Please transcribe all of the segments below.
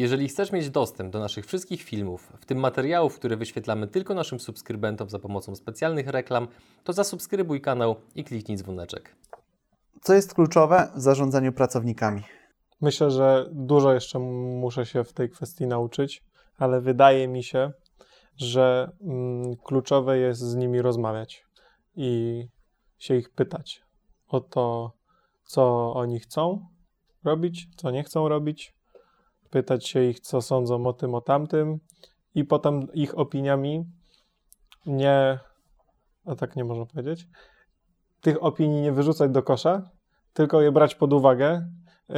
Jeżeli chcesz mieć dostęp do naszych wszystkich filmów, w tym materiałów, które wyświetlamy tylko naszym subskrybentom za pomocą specjalnych reklam, to zasubskrybuj kanał i kliknij dzwoneczek. Co jest kluczowe w zarządzaniu pracownikami? Myślę, że dużo jeszcze muszę się w tej kwestii nauczyć, ale wydaje mi się, że mm, kluczowe jest z nimi rozmawiać i się ich pytać o to, co oni chcą robić, co nie chcą robić, pytać się ich, co sądzą o tym, o tamtym i potem ich opiniami nie, a tak nie można powiedzieć, tych opinii nie wyrzucać do kosza, tylko je brać pod uwagę, yy,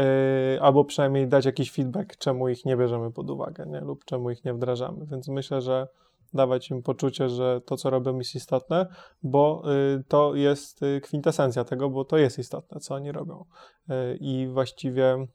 albo przynajmniej dać jakiś feedback, czemu ich nie bierzemy pod uwagę, nie? lub czemu ich nie wdrażamy. Więc myślę, że dawać im poczucie, że to, co robią, jest istotne, bo y, to jest y, kwintesencja tego, bo to jest istotne, co oni robią. Y, I właściwie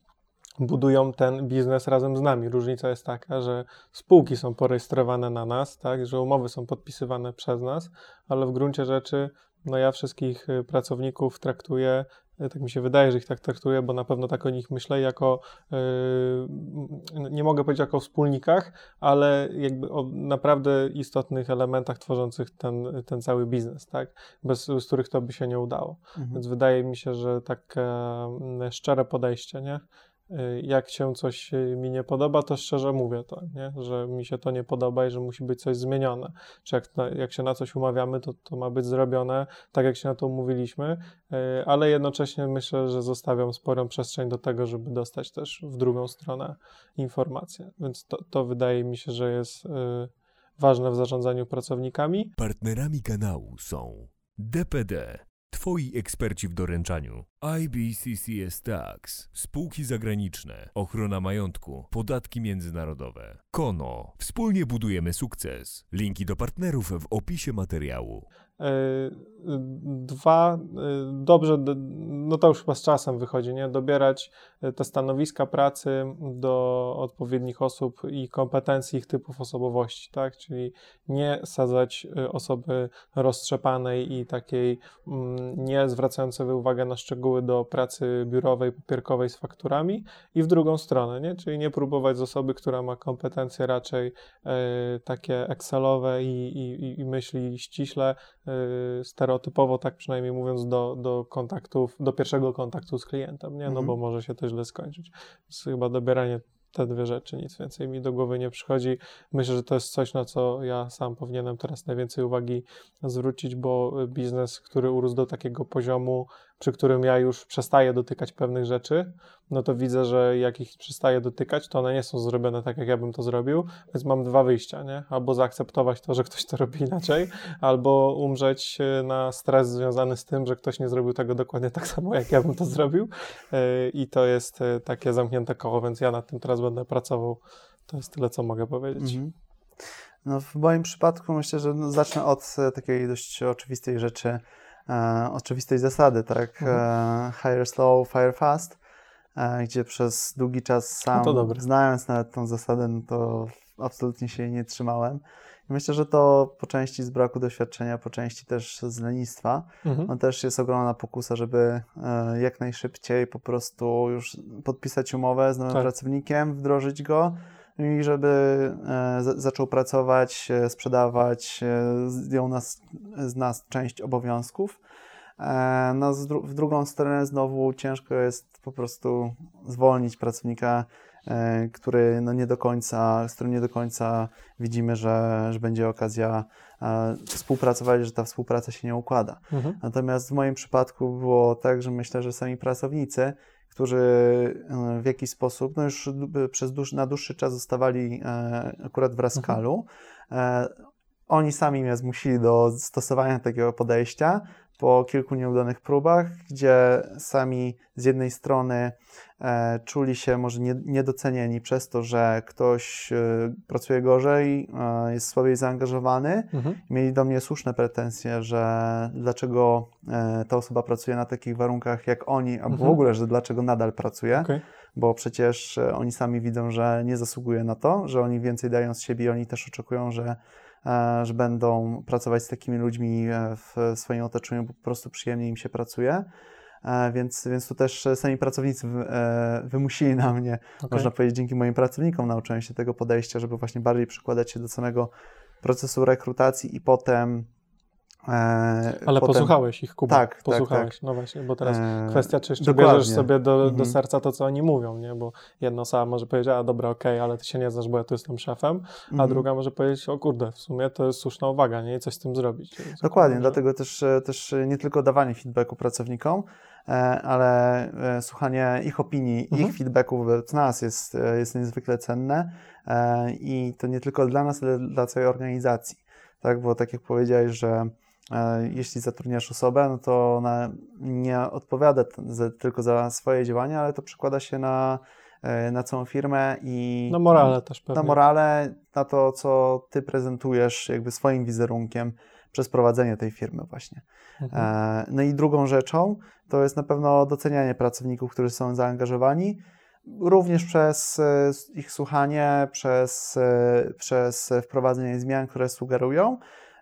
budują ten biznes razem z nami. Różnica jest taka, że spółki są porejestrowane na nas, tak, że umowy są podpisywane przez nas, ale w gruncie rzeczy no ja wszystkich pracowników traktuję tak mi się wydaje, że ich tak traktuję, bo na pewno tak o nich myślę, jako, yy, nie mogę powiedzieć jako o wspólnikach, ale jakby o naprawdę istotnych elementach tworzących ten, ten cały biznes, tak? Bez z których to by się nie udało. Mhm. Więc wydaje mi się, że mm, szczere podejście, nie? Y, jak się coś y, mi nie podoba, to szczerze mówię to, nie? że mi się to nie podoba i że musi być coś zmienione. Czy jak, jak się na coś umawiamy, to to ma być zrobione tak, jak się na to umówiliśmy, y, ale jednocześnie myślę, że zostawiam sporą przestrzeń do tego, żeby dostać też w drugą stronę informacje. Więc to, to wydaje mi się, że jest ważne w zarządzaniu pracownikami. Partnerami kanału są DPD Twoi eksperci w doręczaniu. IBCCS Tax. Spółki zagraniczne. Ochrona majątku. Podatki międzynarodowe. Kono. Wspólnie budujemy sukces. Linki do partnerów w opisie materiału. E, dwa, e, dobrze, no to już chyba z czasem wychodzi, nie? Dobierać e, te stanowiska pracy do odpowiednich osób i kompetencji ich typów osobowości, tak? Czyli nie sadzać osoby roztrzepanej i takiej mm, nie zwracającej uwagę na szczegóły do pracy biurowej, papierkowej z fakturami i w drugą stronę, nie? Czyli nie próbować z osoby, która ma kompetencje raczej takie excelowe i, i, i myśli ściśle, stereotypowo, tak przynajmniej mówiąc, do, do kontaktów, do pierwszego kontaktu z klientem, nie? No mhm. bo może się to źle skończyć. Więc chyba dobieranie te dwie rzeczy, nic więcej mi do głowy nie przychodzi. Myślę, że to jest coś, na co ja sam powinienem teraz najwięcej uwagi zwrócić, bo biznes, który urósł do takiego poziomu, przy którym ja już przestaję dotykać pewnych rzeczy, no to widzę, że jak ich przestaję dotykać, to one nie są zrobione tak, jak ja bym to zrobił, więc mam dwa wyjścia, nie? Albo zaakceptować to, że ktoś to robi inaczej, albo umrzeć e, na stres związany z tym, że ktoś nie zrobił tego dokładnie tak samo, jak ja bym to zrobił e, i to jest e, takie zamknięte koło, więc ja nad tym teraz będę pracował. To jest tyle, co mogę powiedzieć. Mhm. No w moim przypadku myślę, że no zacznę od takiej dość oczywistej rzeczy, e, oczywistej zasady, tak? Mhm. E, hire slow, fire fast, gdzie przez długi czas sam, no znając nawet tą zasadę, no to absolutnie się jej nie trzymałem. I myślę, że to po części z braku doświadczenia, po części też z lenistwa. Mhm. No też jest ogromna pokusa, żeby e, jak najszybciej po prostu już podpisać umowę z nowym tak. pracownikiem, wdrożyć go i żeby e, zaczął pracować, e, sprzedawać, zdjął nas, z nas część obowiązków. No, w drugą stronę znowu ciężko jest po prostu zwolnić pracownika, który no nie do końca, z którym nie do końca widzimy, że, że będzie okazja współpracować, że ta współpraca się nie układa. Mhm. Natomiast w moim przypadku było tak, że myślę, że sami pracownicy którzy e, w jakiś sposób, no już przez dłuż, na dłuższy czas zostawali e, akurat w Raskalu. Mhm. Oni sami mnie zmusili do stosowania takiego podejścia po kilku nieudanych próbach, gdzie sami z jednej strony e, czuli się może nie, niedocenieni przez to, że ktoś e, pracuje gorzej, e, jest słabiej zaangażowany. Mhm. Mieli do mnie słuszne pretensje, że dlaczego e, ta osoba pracuje na takich warunkach jak oni, albo mhm. w ogóle, że dlaczego nadal pracuje. Okay. Bo przecież e, oni sami widzą, że nie zasługuje na to, że oni więcej dają z siebie, oni też oczekują, że że będą pracować z takimi ludźmi e, w swoim otoczeniu, bo po prostu przyjemnie im się pracuje. e, więc, więc tu też sami pracownicy e, wymusili na mnie, Okay. można powiedzieć, dzięki moim pracownikom nauczyłem się tego podejścia, żeby właśnie bardziej przykładać się do samego procesu rekrutacji i potem. E, Ale potem, posłuchałeś ich, Kuba. Tak, tak, posłuchałeś. tak. No właśnie, bo teraz e, kwestia, czy jeszcze dokładnie. bierzesz sobie do, do Mhm. serca to, co oni mówią, nie? Bo jedna osoba może powiedzieć, a dobra, okej, ale ty się nie znasz, bo ja tu jestem szefem, a mhm. druga może powiedzieć, o kurde, w sumie to jest słuszna uwaga, nie? I coś z tym zrobić. Dokładnie, dlatego też, e, też nie tylko dawanie feedbacku pracownikom, ale słuchanie ich opinii, Mhm. ich feedbacków wobec nas jest, jest niezwykle cenne i to nie tylko dla nas, ale dla całej organizacji. Tak, bo tak jak powiedziałeś, że jeśli zatrudniasz osobę, no to ona nie odpowiada tylko za swoje działania, ale to przekłada się na, e, na całą firmę i Na morale też pewnie. na morale, na to, co ty prezentujesz jakby swoim wizerunkiem przez prowadzenie tej firmy właśnie. Mhm. E, No i drugą rzeczą to jest na pewno docenianie pracowników, którzy są zaangażowani, również przez e, ich słuchanie, przez, e, przez wprowadzenie zmian, które sugerują,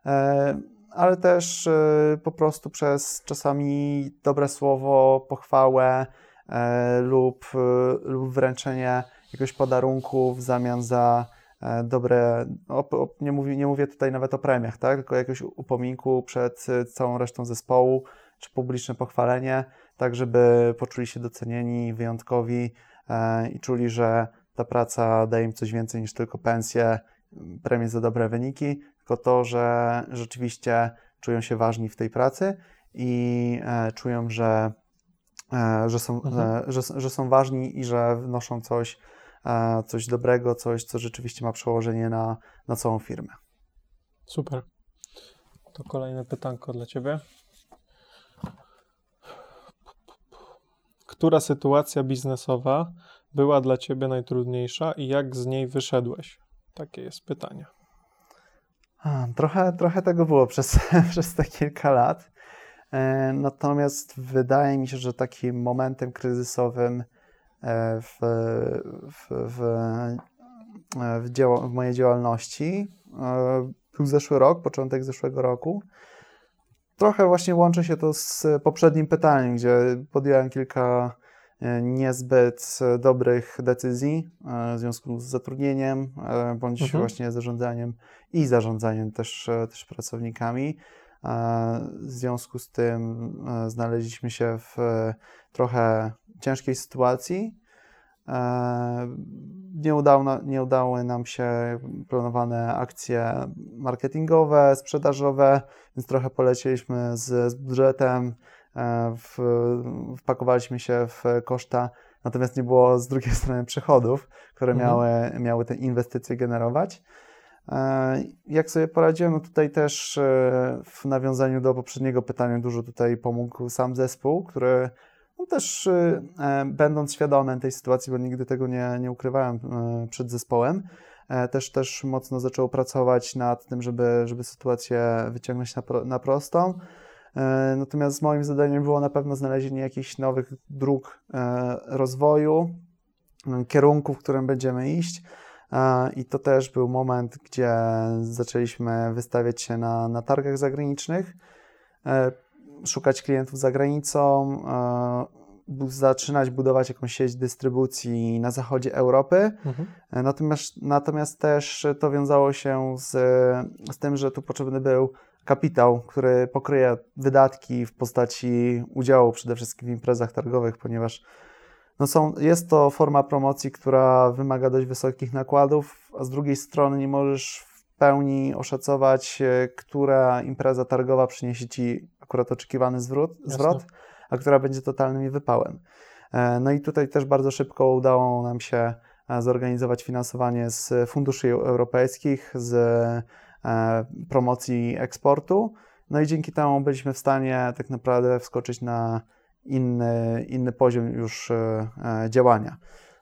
e, ale też e, po prostu przez czasami dobre słowo, pochwałę e, lub, e, lub wręczenie jakiegoś podarunku w zamian za e, dobre, o, o, nie, mówię, nie mówię tutaj nawet o premiach, tak? tylko jakiegoś upominku przed e, całą resztą zespołu, czy publiczne pochwalenie, tak żeby poczuli się docenieni, wyjątkowi e, i czuli, że ta praca daje im coś więcej niż tylko pensję, m, premie za dobre wyniki, tylko to, że rzeczywiście czują się ważni w tej pracy i e, czują, że, e, że, są, Mhm. e, że, że są ważni i że wnoszą coś, coś dobrego, coś, co rzeczywiście ma przełożenie na, na całą firmę. Super. To kolejne pytanko dla Ciebie. Która sytuacja biznesowa była dla Ciebie najtrudniejsza i jak z niej wyszedłeś? Takie jest pytanie. Trochę, trochę tego było przez, przez te kilka lat. E, Natomiast wydaje mi się, że takim momentem kryzysowym e, w, w, w, e, w, dzieło, w mojej działalności był zeszły rok, początek zeszłego roku. Trochę właśnie łączy się to z poprzednim pytaniem, gdzie podjąłem kilka niezbyt e, dobrych decyzji e, w związku z zatrudnieniem e, bądź Mhm. właśnie zarządzaniem i zarządzaniem też, też pracownikami. W związku z tym znaleźliśmy się w trochę ciężkiej sytuacji. Nie udało, nie udały nam się planowane akcje marketingowe, sprzedażowe, więc trochę polecieliśmy z, z budżetem, w, wpakowaliśmy się w koszta, natomiast nie było z drugiej strony przychodów, które Mhm. miały, miały te inwestycje generować. E, Jak sobie poradziłem, no tutaj też e, w nawiązaniu do poprzedniego pytania dużo tutaj pomógł sam zespół, który no też e, e, będąc świadomym tej sytuacji, bo nigdy tego nie, nie ukrywałem e, przed zespołem, e, też, też mocno zaczął pracować nad tym, żeby, żeby sytuację wyciągnąć na, pro, na prostą. E, Natomiast moim zadaniem było na pewno znalezienie jakichś nowych dróg e, rozwoju, m, kierunku, w którym będziemy iść. E, I to też był moment, gdzie zaczęliśmy wystawiać się na, na targach zagranicznych, szukać klientów za granicą, zaczynać budować jakąś sieć dystrybucji na zachodzie Europy. Mhm. Natomiast, natomiast też to wiązało się z, z tym, że tu potrzebny był kapitał, który pokryje wydatki w postaci udziału przede wszystkim w imprezach targowych, ponieważ no są, jest to forma promocji, która wymaga dość wysokich nakładów, a z drugiej strony nie możesz w pełni oszacować, e, która impreza targowa przyniesie ci akurat oczekiwany zwrot, Jasne. zwrot a która będzie totalnym wypałem. E, No i tutaj też bardzo szybko udało nam się e, zorganizować finansowanie z funduszy europejskich, z promocji eksportu. No i dzięki temu byliśmy w stanie tak naprawdę wskoczyć na inny, inny poziom już e, e, działania,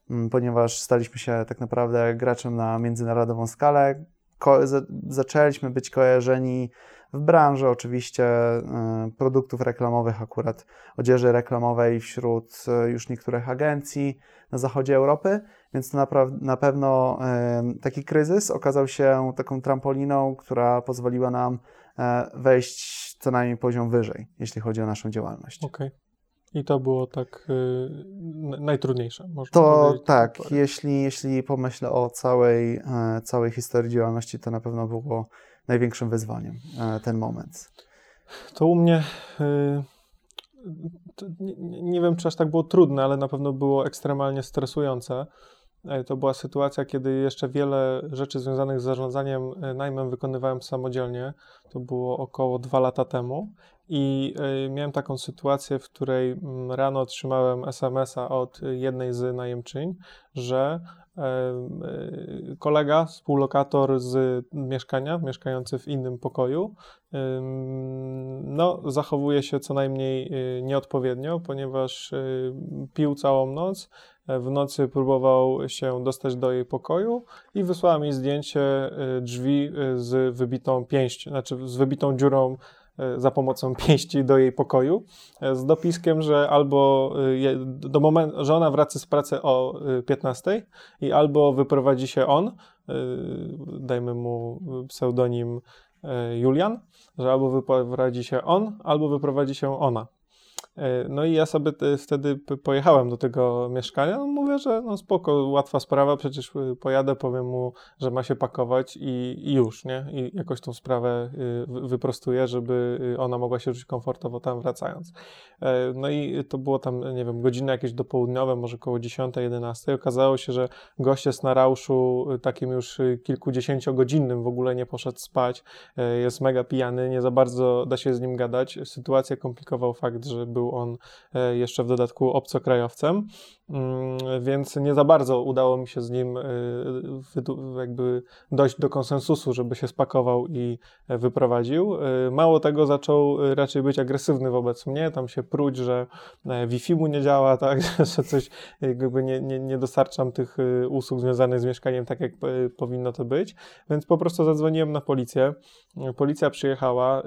Mm, ponieważ staliśmy się tak naprawdę graczem na międzynarodową skalę. Ko- za- zaczęliśmy być kojarzeni w branży oczywiście e, produktów reklamowych, akurat odzieży reklamowej wśród e, już niektórych agencji na zachodzie Europy, więc to na pewno e, taki kryzys okazał się taką trampoliną, która pozwoliła nam wejść co najmniej poziom wyżej, jeśli chodzi o naszą działalność. Okej. I to było tak y, najtrudniejsze. Można to tak, jeśli, jeśli pomyślę o całej, całej historii działalności, to na pewno było największym wyzwaniem e, ten moment. To u mnie y, nie, nie, wiem, czy aż tak było trudne, ale na pewno było ekstremalnie stresujące. E, to była sytuacja, kiedy jeszcze wiele rzeczy związanych z zarządzaniem e, najmem wykonywałem samodzielnie. To było około dwa lata temu. I e, miałem taką sytuację, w której mm, rano otrzymałem SMS-a od jednej z najemczyń, że kolega, współlokator z mieszkania, mieszkający w innym pokoju, no, zachowuje się co najmniej nieodpowiednio, ponieważ pił całą noc, w nocy próbował się dostać do jej pokoju i wysłała mi zdjęcie y, drzwi y, z wybitą pięścią, znaczy z wybitą dziurą y, za pomocą pięści do jej pokoju, z dopiskiem, że albo do momentu, że ona wraca z pracy o 15 i albo wyprowadzi się on, dajmy mu pseudonim Julian, że albo wyprowadzi się on, albo wyprowadzi się ona. E, no i ja sobie wtedy pojechałem do tego mieszkania. No mówię, że no spoko, łatwa sprawa, przecież y, pojadę, powiem mu, że ma się pakować i, i już, nie? I jakoś tą sprawę y, wyprostuję, żeby y, ona mogła się czuć komfortowo tam wracając. E, no i to było tam, nie wiem, godziny jakieś dopołudniowe, może około 10-11. Okazało się, że gość jest na rauszu takim już kilkudziesięciogodzinnym, w ogóle nie poszedł spać, e, jest mega pijany, nie za bardzo da się z nim gadać. Sytuację komplikował fakt, że był był on e, jeszcze w dodatku obcokrajowcem, więc nie za bardzo udało mi się z nim e, jakby dojść do konsensusu, żeby się spakował i e, wyprowadził. Mało tego, zaczął raczej być agresywny wobec mnie, tam się pruć, że Wi-Fi mu nie działa, tak, że coś jakby nie, nie, nie dostarczam tych usług związanych z mieszkaniem tak, jak powinno to być, więc po prostu zadzwoniłem na policję. Policja przyjechała,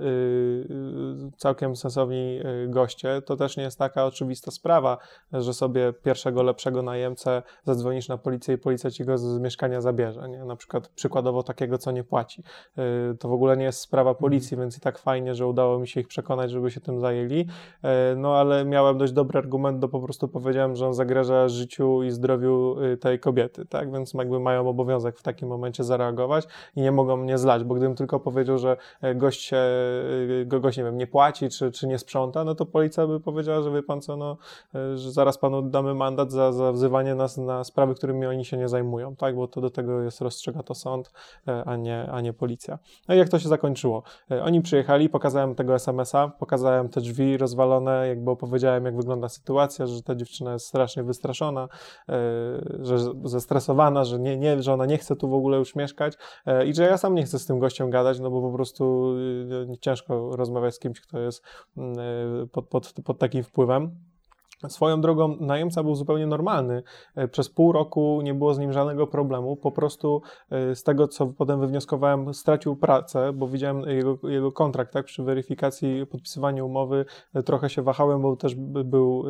całkiem sensowni goście, to też nie jest taka oczywista sprawa, że sobie pierwszego lepszego najemcę zadzwonisz na policję i policja ci go z mieszkania zabierze, nie? na przykład przykładowo takiego, co nie płaci. Y, to w ogóle nie jest sprawa mhm. policji, więc i tak fajnie, że udało mi się ich przekonać, żeby się tym zajęli, y, no ale miałem dość dobry argument, bo po prostu powiedziałem, że on zagraża życiu i zdrowiu y, tej kobiety, tak, więc jakby mają obowiązek w takim momencie zareagować i nie mogą mnie zlać, bo gdybym tylko powiedział, że gość się, gość, nie wiem, nie płaci, czy, czy nie sprząta, no to policja by by powiedziała, że wie pan co, no, e, że zaraz panu damy mandat za, za wzywanie nas na sprawy, którymi oni się nie zajmują, tak, bo to do tego jest rozstrzyga to sąd, e, a nie, a nie policja. No i jak to się zakończyło? E, oni przyjechali, pokazałem tego SMS-a, pokazałem te drzwi rozwalone, jakby opowiedziałem, jak wygląda sytuacja, że ta dziewczyna jest strasznie wystraszona, że zestresowana, że, nie, nie, że ona nie chce tu w ogóle już mieszkać i że ja sam nie chcę z tym gościem gadać, no bo po prostu ciężko rozmawiać z kimś, kto jest mm, pod, pod, pod takim wpływem. Swoją drogą najemca był zupełnie normalny. E, przez pół roku nie było z nim żadnego problemu. Po prostu e, z tego, co potem wywnioskowałem, stracił pracę, bo widziałem jego, jego kontrakt, tak? Przy weryfikacji, podpisywaniu umowy e, trochę się wahałem, bo też był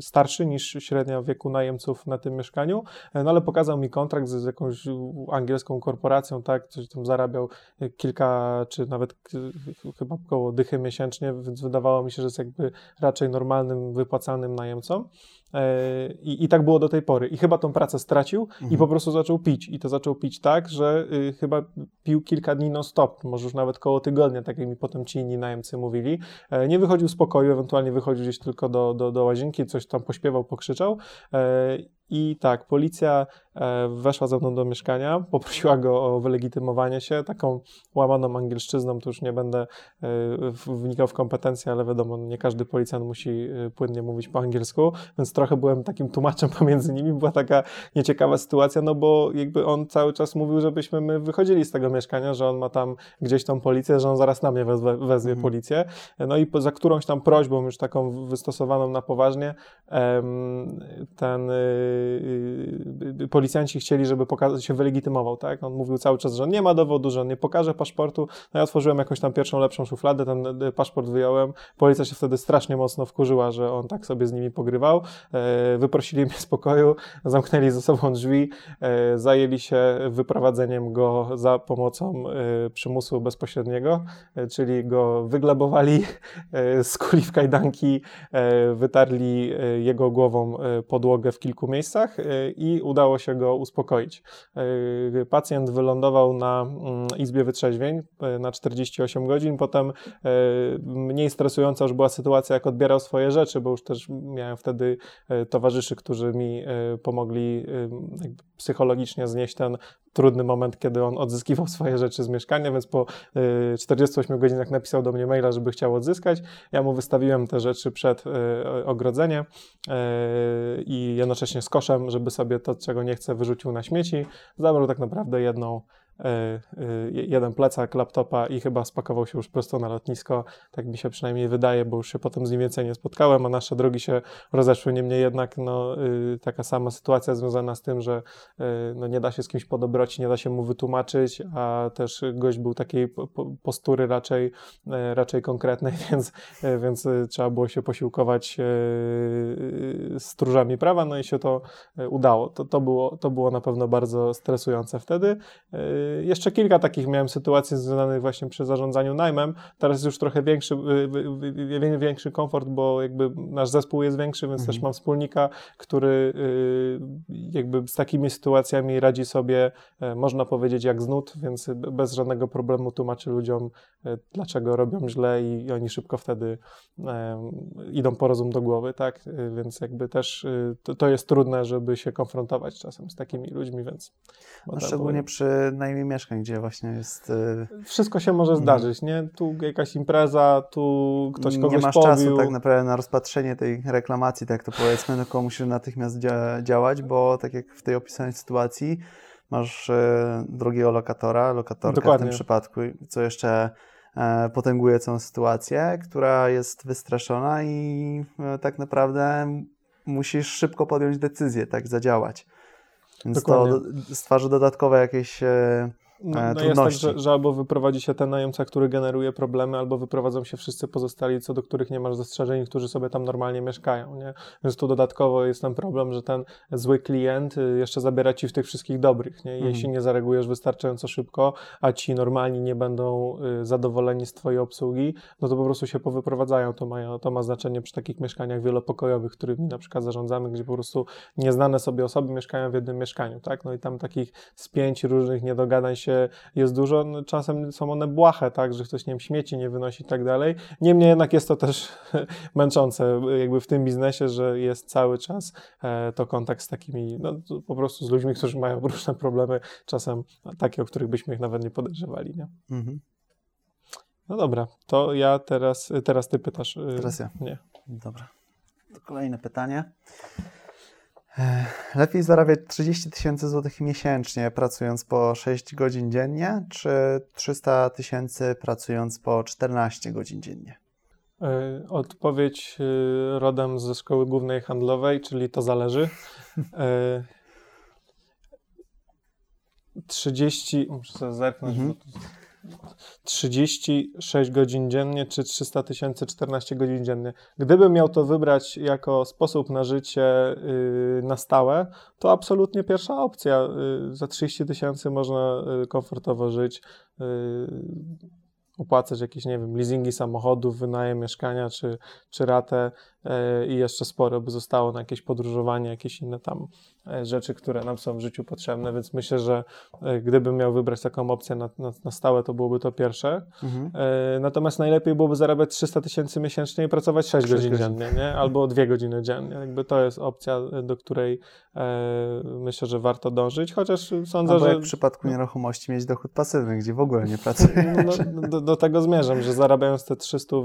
starszy niż średnia wieku najemców na tym mieszkaniu, no ale pokazał mi kontrakt z, jakąś angielską korporacją, tak? Coś tam zarabiał kilka, czy nawet chyba około dychy miesięcznie, więc wydawało mi się, że jest jakby raczej normalnym wypłacaniem opłacanym najemcom. E, I, I tak było do tej pory. I chyba tą pracę stracił mhm. i po prostu zaczął pić. I to zaczął pić tak, że y, chyba pił kilka dni non-stop, może już nawet koło tygodnia, tak jak mi potem ci inni najemcy mówili. E, nie wychodził z pokoju, ewentualnie wychodził gdzieś tylko do, do, do łazienki, coś tam pośpiewał, pokrzyczał. E, I tak, policja E, weszła ze mną do mieszkania, poprosiła go o wylegitymowanie się, taką łamaną angielszczyzną, to już nie będę e, wnikał w kompetencje, ale wiadomo, nie każdy policjant musi e, płynnie mówić po angielsku, więc trochę byłem takim tłumaczem pomiędzy nimi, była taka nieciekawa sytuacja, no bo jakby on cały czas mówił, żebyśmy my wychodzili z tego mieszkania, że on ma tam gdzieś tą policję, że on zaraz na mnie wezwie, wezwie mhm. policję, no i za którąś tam prośbą, już taką wystosowaną na poważnie, ten yy, policjanci chcieli, żeby się wylegitymował, tak? On mówił cały czas, że nie ma dowodu, że on nie pokaże paszportu. No ja otworzyłem jakąś tam pierwszą, lepszą szufladę, ten y, paszport wyjąłem. Policja się wtedy strasznie mocno wkurzyła, że on tak sobie z nimi pogrywał. Yy, wyprosili mnie z pokoju, zamknęli za sobą drzwi, yy, zajęli się wyprowadzeniem go za pomocą yy, przymusu bezpośredniego, czyli go wyglebowali, skuli w kajdanki, wytarli jego głową podłogę w kilku miejscach yy, i udało się go uspokoić. Yy, Pacjent wylądował na mm, izbie wytrzeźwień yy, na 48 godzin. Potem mniej stresująca już była sytuacja, jak odbierał swoje rzeczy, bo już też miałem wtedy towarzyszy, którzy mi pomogli psychologicznie znieść ten trudny moment, kiedy on odzyskiwał swoje rzeczy z mieszkania, więc po y, 48 godzinach napisał do mnie maila, żeby chciał odzyskać. Ja mu wystawiłem te rzeczy przed ogrodzenie i jednocześnie z koszem, żeby sobie to, czego nie chce, wyrzucił na śmieci. Zabrał tak naprawdę jedną jeden plecak laptopa i chyba spakował się już prosto na lotnisko. Tak mi się przynajmniej wydaje, bo już się potem z nim więcej nie spotkałem, a nasze drogi się rozeszły. Niemniej jednak no, taka sama sytuacja związana z tym, że no, nie da się z kimś podobroci, nie da się mu wytłumaczyć, a też gość był takiej postury raczej, raczej konkretnej, więc, więc trzeba było się posiłkować stróżami prawa, no i się to udało. To, to, było, to było na pewno bardzo stresujące wtedy. Jeszcze kilka takich miałem sytuacji związanych właśnie przy zarządzaniu najmem. Teraz jest już trochę większy, większy komfort, bo jakby nasz zespół jest większy, więc mhm. też mam wspólnika, który jakby z takimi sytuacjami radzi sobie, e, można powiedzieć, jak z nut, więc bez żadnego problemu tłumaczy ludziom, e, dlaczego robią źle i oni szybko wtedy idą po rozum do głowy, tak? E, więc jakby też to, to jest trudne, żeby się konfrontować czasem z takimi ludźmi, więc... No, szczególnie przy najmniej mieszkań, gdzie właśnie jest... Wszystko się może zdarzyć, nie? Tu jakaś impreza, tu ktoś kogoś Nie masz pobił. czasu tak naprawdę na rozpatrzenie tej reklamacji, tak to powiedzmy, tylko musisz natychmiast dzia działać, bo tak jak w tej opisanej sytuacji masz e, drugiego lokatora, lokatorka Dokładnie. w tym przypadku, co jeszcze e, potęguje całą sytuację, która jest wystraszona i e, tak naprawdę musisz szybko podjąć decyzję, tak zadziałać. Więc Dokładnie. to stwarza dodatkowe jakieś no, no jest tak, że, że, albo wyprowadzi się ten najemca, który generuje problemy, albo wyprowadzą się wszyscy pozostali, co do których nie masz zastrzeżeń, którzy sobie tam normalnie mieszkają, nie? Więc tu dodatkowo jest ten problem, że ten zły klient y, jeszcze zabiera ci w tych wszystkich dobrych, nie? Jeśli mhm. nie zareagujesz wystarczająco szybko, a ci normalni nie będą y, zadowoleni z twojej obsługi, no to po prostu się powyprowadzają. To ma, to ma znaczenie przy takich mieszkaniach wielopokojowych, którymi na przykład zarządzamy, gdzie po prostu nieznane sobie osoby mieszkają w jednym mieszkaniu, tak? No i tam takich z pięć różnych niedogadań się jest dużo, no, czasem są one błahe, tak, że ktoś, nie wiem, śmieci nie wynosi i tak dalej. Niemniej jednak jest to też męczące jakby w tym biznesie, że jest cały czas e, to kontakt z takimi, no po prostu z ludźmi, którzy mają różne problemy, czasem takie, o których byśmy ich nawet nie podejrzewali, nie? Mhm. No dobra, to ja teraz, teraz ty pytasz. Y, teraz ja. Nie. Dobra. To kolejne pytanie. Lepiej zarabiać 30 tysięcy złotych miesięcznie pracując po 6 godzin dziennie, czy 300 tysięcy pracując po 14 godzin dziennie? E, odpowiedź e, rodem ze szkoły głównej handlowej, czyli to zależy. 30, e, muszę sobie zerknąć, mhm. 36 godzin dziennie czy 300 tysięcy 14 godzin dziennie. Gdybym miał to wybrać jako sposób na życie yy, na stałe, to absolutnie pierwsza opcja. Yy, za 30 tysięcy można yy, komfortowo żyć y, opłacać jakieś, nie wiem, leasingi samochodów, wynajem mieszkania czy, czy ratę e, i jeszcze sporo by zostało na jakieś podróżowanie, jakieś inne tam rzeczy, które nam są w życiu potrzebne, więc myślę, że e, gdybym miał wybrać taką opcję na, na, na stałe, to byłoby to pierwsze. Mhm. Natomiast najlepiej byłoby zarabiać 300 tysięcy miesięcznie i pracować 6, 6 godzin, godzin dziennie, nie? albo 2 godziny dziennie. Jakby to jest opcja, do której myślę, że warto dążyć, chociaż sądzę, albo że... jak w przypadku nieruchomości mieć dochód pasywny, gdzie w ogóle nie pracuje. No, do, do tego zmierzam, że zarabiając te 300,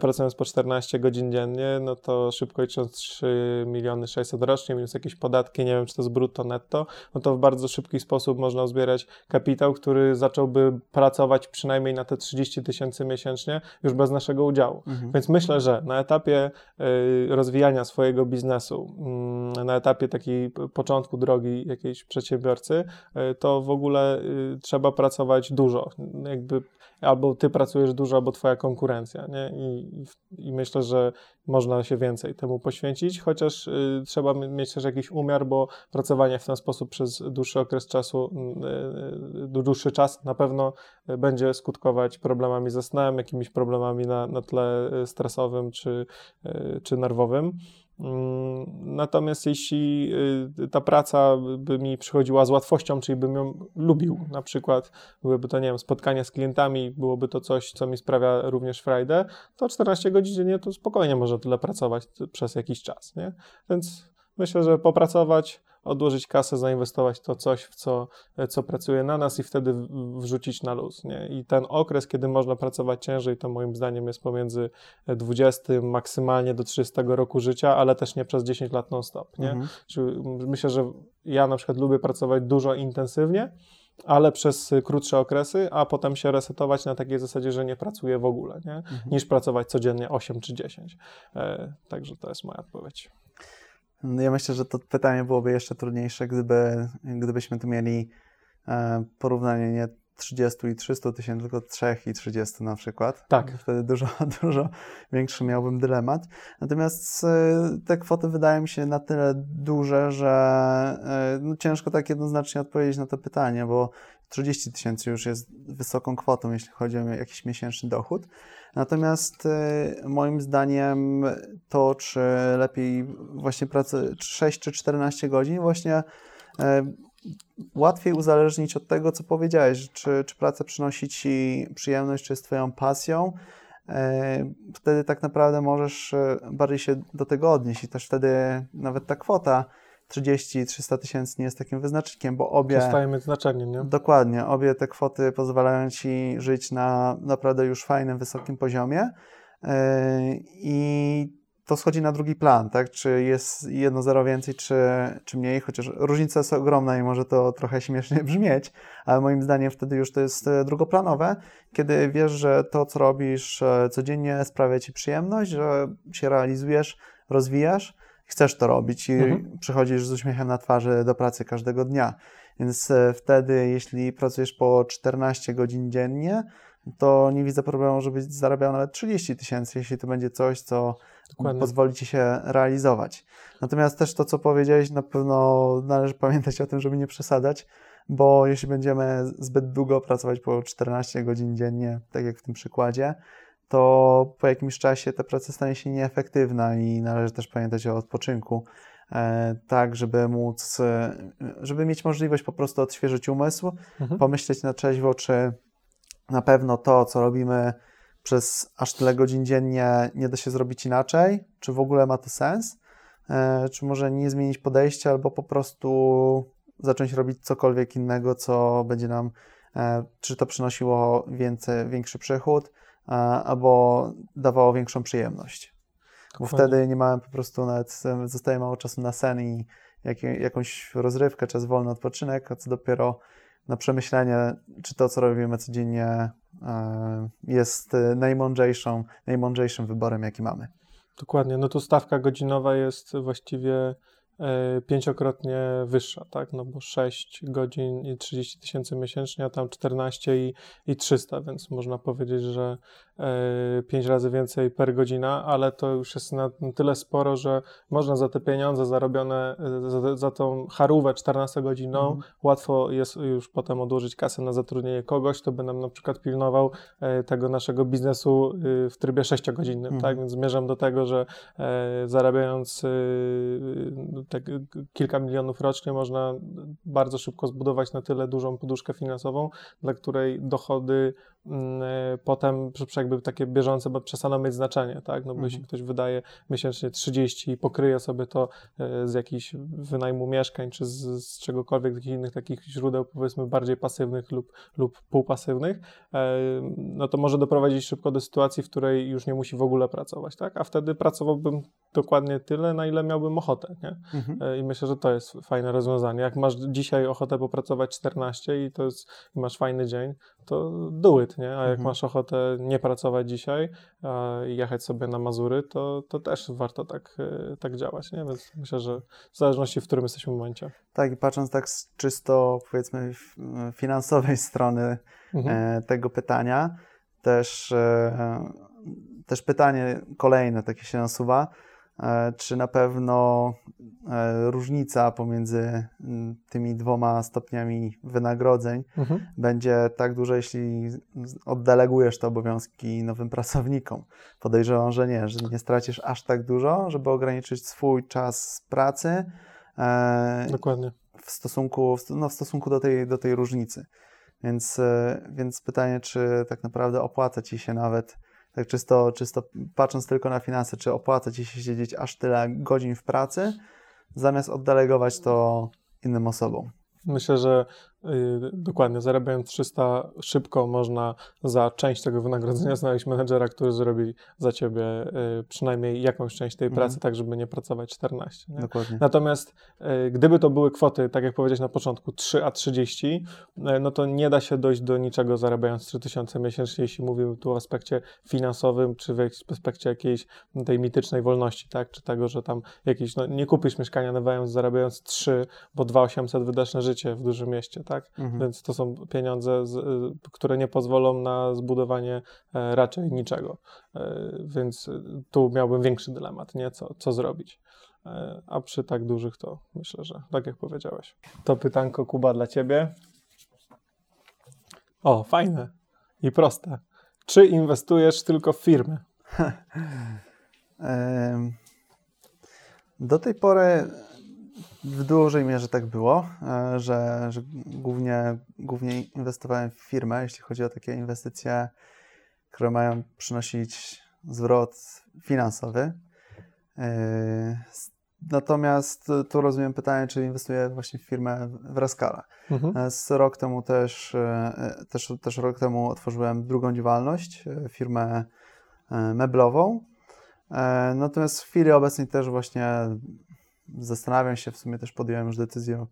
pracując po 14 godzin dziennie, no to szybko licząc 3 miliony 600 rocznie, minus jakieś podatki, nie nie wiem, czy to jest brutto, netto, no to w bardzo szybki sposób można uzbierać kapitał, który zacząłby pracować przynajmniej na te 30 tysięcy miesięcznie już bez naszego udziału. Mhm. Więc myślę, że na etapie y, rozwijania swojego biznesu, mm, na etapie takiej początku drogi jakiejś przedsiębiorcy, y, to w ogóle y, trzeba pracować dużo. Jakby albo ty pracujesz dużo, albo twoja konkurencja, nie? I, i, myślę, że można się więcej temu poświęcić, chociaż y, trzeba mi- mieć też jakiś umiar, bo pracowanie w ten sposób przez dłuższy okres czasu, y, y, dłuższy czas na pewno y, będzie skutkować problemami ze snem, jakimiś problemami na, na tle y, stresowym czy, y, czy nerwowym. Mm, Natomiast jeśli y, ta praca by mi przychodziła z łatwością, czyli bym ją lubił, na przykład byłyby to, nie wiem, spotkania z klientami, byłoby to coś, co mi sprawia również frajdę, to 14 godzin dziennie to spokojnie można tyle pracować przez jakiś czas, nie? Więc myślę, że popracować, odłożyć kasę, zainwestować to coś, w co, co pracuje na nas i wtedy wrzucić na luz, nie? I ten okres, kiedy można pracować ciężej, to moim zdaniem jest pomiędzy 20 maksymalnie do 30 roku życia, ale też nie przez 10 lat non-stop, nie? Mhm. Czy myślę, że ja na przykład lubię pracować dużo intensywnie, ale przez krótsze okresy, a potem się resetować na takiej zasadzie, że nie pracuję w ogóle, nie? niż pracować codziennie 8 czy 10. E, także to jest moja odpowiedź. No Ja myślę, że to pytanie byłoby jeszcze trudniejsze, gdyby, gdybyśmy tu mieli e, porównanie nie 30 i 300 tysięcy, tylko 3 i 30 na przykład. Tak. Wtedy dużo, dużo większy miałbym dylemat. Natomiast e, te kwoty wydają mi się na tyle duże, że e, no, ciężko tak jednoznacznie odpowiedzieć na to pytanie, bo 30 tysięcy już jest wysoką kwotą, jeśli chodzi o jakiś miesięczny dochód. Natomiast e, moim zdaniem to, czy lepiej właśnie pracę 6 czy 14 godzin, właśnie e, łatwiej uzależnić od tego, co powiedziałeś, czy, czy praca przynosi ci przyjemność, czy jest twoją pasją. E, Wtedy tak naprawdę możesz bardziej się do tego odnieść i też wtedy nawet ta kwota 30-300 tysięcy nie jest takim wyznacznikiem, bo obie... Przestaje mieć znaczenie, nie? Dokładnie. Obie te kwoty pozwalają ci żyć na naprawdę już fajnym, wysokim poziomie. Yy, I to schodzi na drugi plan, tak? Czy jest jedno zero więcej, czy, czy mniej, chociaż różnica jest ogromna i może to trochę śmiesznie brzmieć, ale moim zdaniem wtedy już to jest e, drugoplanowe, kiedy wiesz, że to, co robisz e, codziennie sprawia ci przyjemność, że się realizujesz, rozwijasz, chcesz to robić i Mhm. przychodzisz z uśmiechem na twarzy do pracy każdego dnia. Więc e, wtedy, jeśli pracujesz po 14 godzin dziennie, to nie widzę problemu, żebyś zarabiał nawet 30 tysięcy, jeśli to będzie coś, co Dokładnie. pozwoli ci się realizować. Natomiast też to, co powiedziałeś, na pewno należy pamiętać o tym, żeby nie przesadzać, bo jeśli będziemy zbyt długo pracować po 14 godzin dziennie, tak jak w tym przykładzie, to po jakimś czasie ta praca stanie się nieefektywna i należy też pamiętać o odpoczynku, e, tak, żeby móc, e, żeby mieć możliwość po prostu odświeżyć umysł, Mhm. pomyśleć na trzeźwo, czy na pewno to, co robimy przez aż tyle godzin dziennie, nie da się zrobić inaczej, czy w ogóle ma to sens, e, czy może nie zmienić podejścia, albo po prostu zacząć robić cokolwiek innego, co będzie nam, czy to przynosiło więcej, większy przychód, albo dawało większą przyjemność. Bo Dokładnie. wtedy nie mamy po prostu nawet, zostaje mało czasu na sen i jak, jakąś rozrywkę, czas wolny odpoczynek, a co dopiero na przemyślenie, czy to, co robimy codziennie, e, jest najmądrzejszą, najmądrzejszym wyborem, jaki mamy. Dokładnie. No tu stawka godzinowa jest właściwie pięciokrotnie wyższa, tak? No bo 6 godzin i 30 tysięcy miesięcznie, a tam 14 i, i 300, więc można powiedzieć, że e, 5 razy więcej per godzina, ale to już jest na tyle sporo, że można za te pieniądze zarobione, e, za, za tą charówę 14-godzinną, Mhm. łatwo jest już potem odłożyć kasę na zatrudnienie kogoś, kto by nam na przykład pilnował e, tego naszego biznesu w trybie 6-godzinnym, Mhm. tak? Więc zmierzam do tego, że e, zarabiając y, tak, kilka milionów rocznie można bardzo szybko zbudować na tyle dużą poduszkę finansową, dla której dochody mm, e, potem przy- przy jakby takie bieżące bo przestaną mieć znaczenie, tak? No bo Mhm. jeśli ktoś wydaje miesięcznie 30 i pokryje sobie to e, z jakichś wynajmu mieszkań, czy z, z czegokolwiek, z jakichś innych takich źródeł, powiedzmy bardziej pasywnych lub, lub półpasywnych, e, no to może doprowadzić szybko do sytuacji, w której już nie musi w ogóle pracować, tak? A wtedy pracowałbym dokładnie tyle, na ile miałbym ochotę, nie? Mhm. E, I myślę, że to jest fajne rozwiązanie. Jak masz dzisiaj ochotę popracować 14 i to jest, i masz fajny dzień, to do it, nie? A jak Mhm. masz ochotę nie pracować dzisiaj i jechać sobie na Mazury, to, to też warto tak, e, tak działać, nie? Więc myślę, że w zależności w którym jesteśmy momencie. Tak, i patrząc tak z czysto powiedzmy f- finansowej strony Mhm. e, tego pytania, też, e, też pytanie kolejne takie się nasuwa, e, czy na pewno e, różnica pomiędzy m, tymi dwoma stopniami wynagrodzeń Mhm. będzie tak duża, jeśli oddelegujesz te obowiązki nowym pracownikom. Podejrzewam, że nie, że nie stracisz aż tak dużo, żeby ograniczyć swój czas pracy e, Dokładnie. w stosunku, no, w stosunku do, tej, do tej różnicy. Więc, e, więc pytanie, czy tak naprawdę opłaca ci się nawet, tak czysto, czysto patrząc tylko na finanse, czy opłaca ci się siedzieć aż tyle godzin w pracy, zamiast oddelegować to innym osobom. Myślę, że dokładnie zarabiając 300 szybko można za część tego wynagrodzenia znaleźć menedżera, który zrobi za ciebie y, przynajmniej jakąś część tej Mhm. pracy, tak żeby nie pracować 14. Nie? Dokładnie. Natomiast y, gdyby to były kwoty, tak jak powiedziałeś na początku, 3 a 30, y, no to nie da się dojść do niczego zarabiając 3000 miesięcznie, jeśli mówimy tu o aspekcie finansowym, czy w aspekcie jakiejś tej mitycznej wolności, tak? Czy tego, że tam jakiś, no nie kupisz mieszkania nawając, zarabiając 3, bo 2800 wydasz na życie w dużym mieście, tak? Mhm. Więc to są pieniądze, z, y, które nie pozwolą na zbudowanie e, raczej niczego. E, Więc y, tu miałbym większy dylemat, nie? Co, co zrobić. E, A przy tak dużych to myślę, że tak jak powiedziałeś. To pytanko, Kuba, dla ciebie. O, fajne i proste. Czy inwestujesz tylko w firmy? Do tej pory w dużej mierze tak było, e, że, że głównie, głównie inwestowałem w firmę, jeśli chodzi o takie inwestycje, które mają przynosić zwrot finansowy. E, Natomiast tu rozumiem pytanie, czy inwestuję właśnie w firmę w Rascala. Mhm. E, Z rok temu też, też, też rok temu otworzyłem drugą działalność, firmę meblową. Natomiast w chwili obecnej też właśnie zastanawiam się, w sumie też podjąłem już decyzję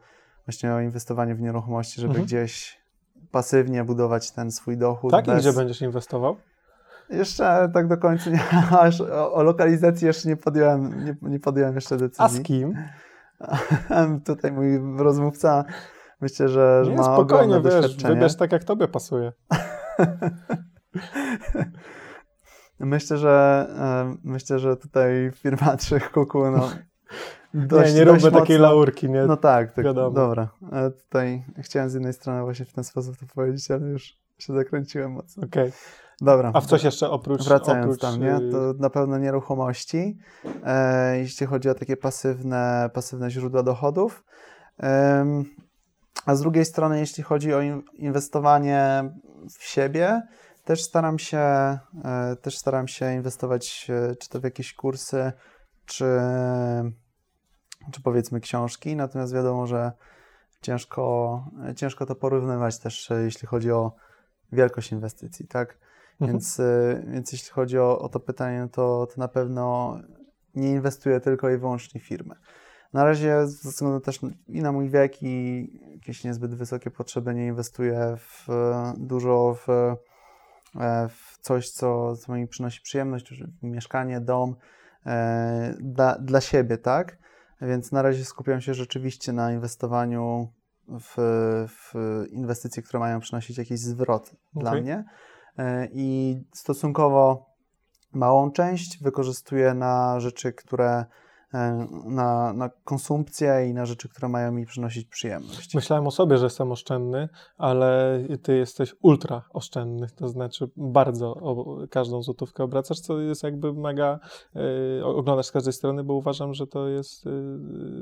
właśnie o inwestowaniu w nieruchomości, żeby Mhm. gdzieś pasywnie budować ten swój dochód. Tak? I bez- gdzie będziesz inwestował? Jeszcze tak do końca nie, aż o, o lokalizacji jeszcze nie podjąłem, nie, nie podjąłem jeszcze decyzji. A z kim? Tutaj mój rozmówca myślę, że, że Nie, ma spokojnie, wiesz, wybierz tak, jak tobie pasuje. Myślę, że e, myślę, że tutaj firma Trzech Kuku, no dość, nie, nie róbmy takiej mocno- laurki, nie? No tak, tak Wiadomo. dobra. E, Tutaj chciałem z jednej strony właśnie w ten sposób to powiedzieć, ale już się zakręciłem mocno. Okej. Dobra. A w coś jeszcze oprócz... Wracając oprócz, tam, nie? y, To na pewno nieruchomości, e, jeśli chodzi o takie pasywne, pasywne źródła dochodów. Em, a z drugiej strony, jeśli chodzi o in- inwestowanie w siebie, też staram się, e, też staram się inwestować e, czy to w jakieś kursy, czy, czy powiedzmy książki, natomiast wiadomo, że ciężko, ciężko to porównywać też, e, jeśli chodzi o wielkość inwestycji, tak? Mhm. Więc, y, więc jeśli chodzi o, o to pytanie, to, to na pewno nie inwestuję tylko i wyłącznie w firmę. Na razie ze względu też i na mój wiek i jakieś niezbyt wysokie potrzeby nie inwestuję w, e, dużo w, e, w coś, co, co mi przynosi przyjemność, mieszkanie, dom e, dla, dla siebie, tak? Więc na razie skupiam się rzeczywiście na inwestowaniu w, w inwestycje, które mają przynosić jakiś zwrot dla Okej. mnie. E, I stosunkowo małą część wykorzystuję na rzeczy, które na, na konsumpcję i na rzeczy, które mają mi przynosić przyjemność. Myślałem o sobie, że jestem oszczędny, ale ty jesteś ultra oszczędny, to znaczy bardzo o każdą złotówkę obracasz, co jest jakby mega, y, oglądasz z każdej strony, bo uważam, że to jest y,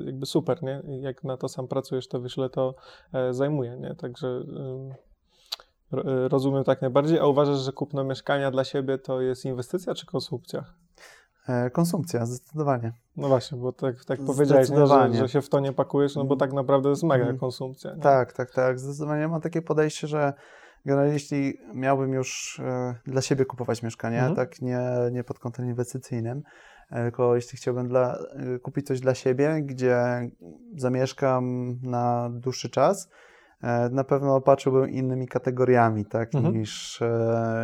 jakby super, nie? Jak na to sam pracujesz, to ile to e, zajmuje, nie? Także y, ro- y, rozumiem tak najbardziej, a uważasz, że kupno mieszkania dla siebie to jest inwestycja czy konsumpcja? E, Konsumpcja, zdecydowanie. No właśnie, bo tak, tak powiedziałeś, nie, że, że się w to nie pakujesz, no bo tak naprawdę to jest mega Mhm. konsumpcja. Nie? Tak, tak, tak. Zdecydowanie mam takie podejście, że generalnie jeśli miałbym już e, dla siebie kupować mieszkanie, Mhm. tak nie, nie pod kątem inwestycyjnym, e, tylko jeśli chciałbym dla, kupić coś dla siebie, gdzie zamieszkam na dłuższy czas, na pewno patrzyłbym innymi kategoriami, tak, Mhm. niż,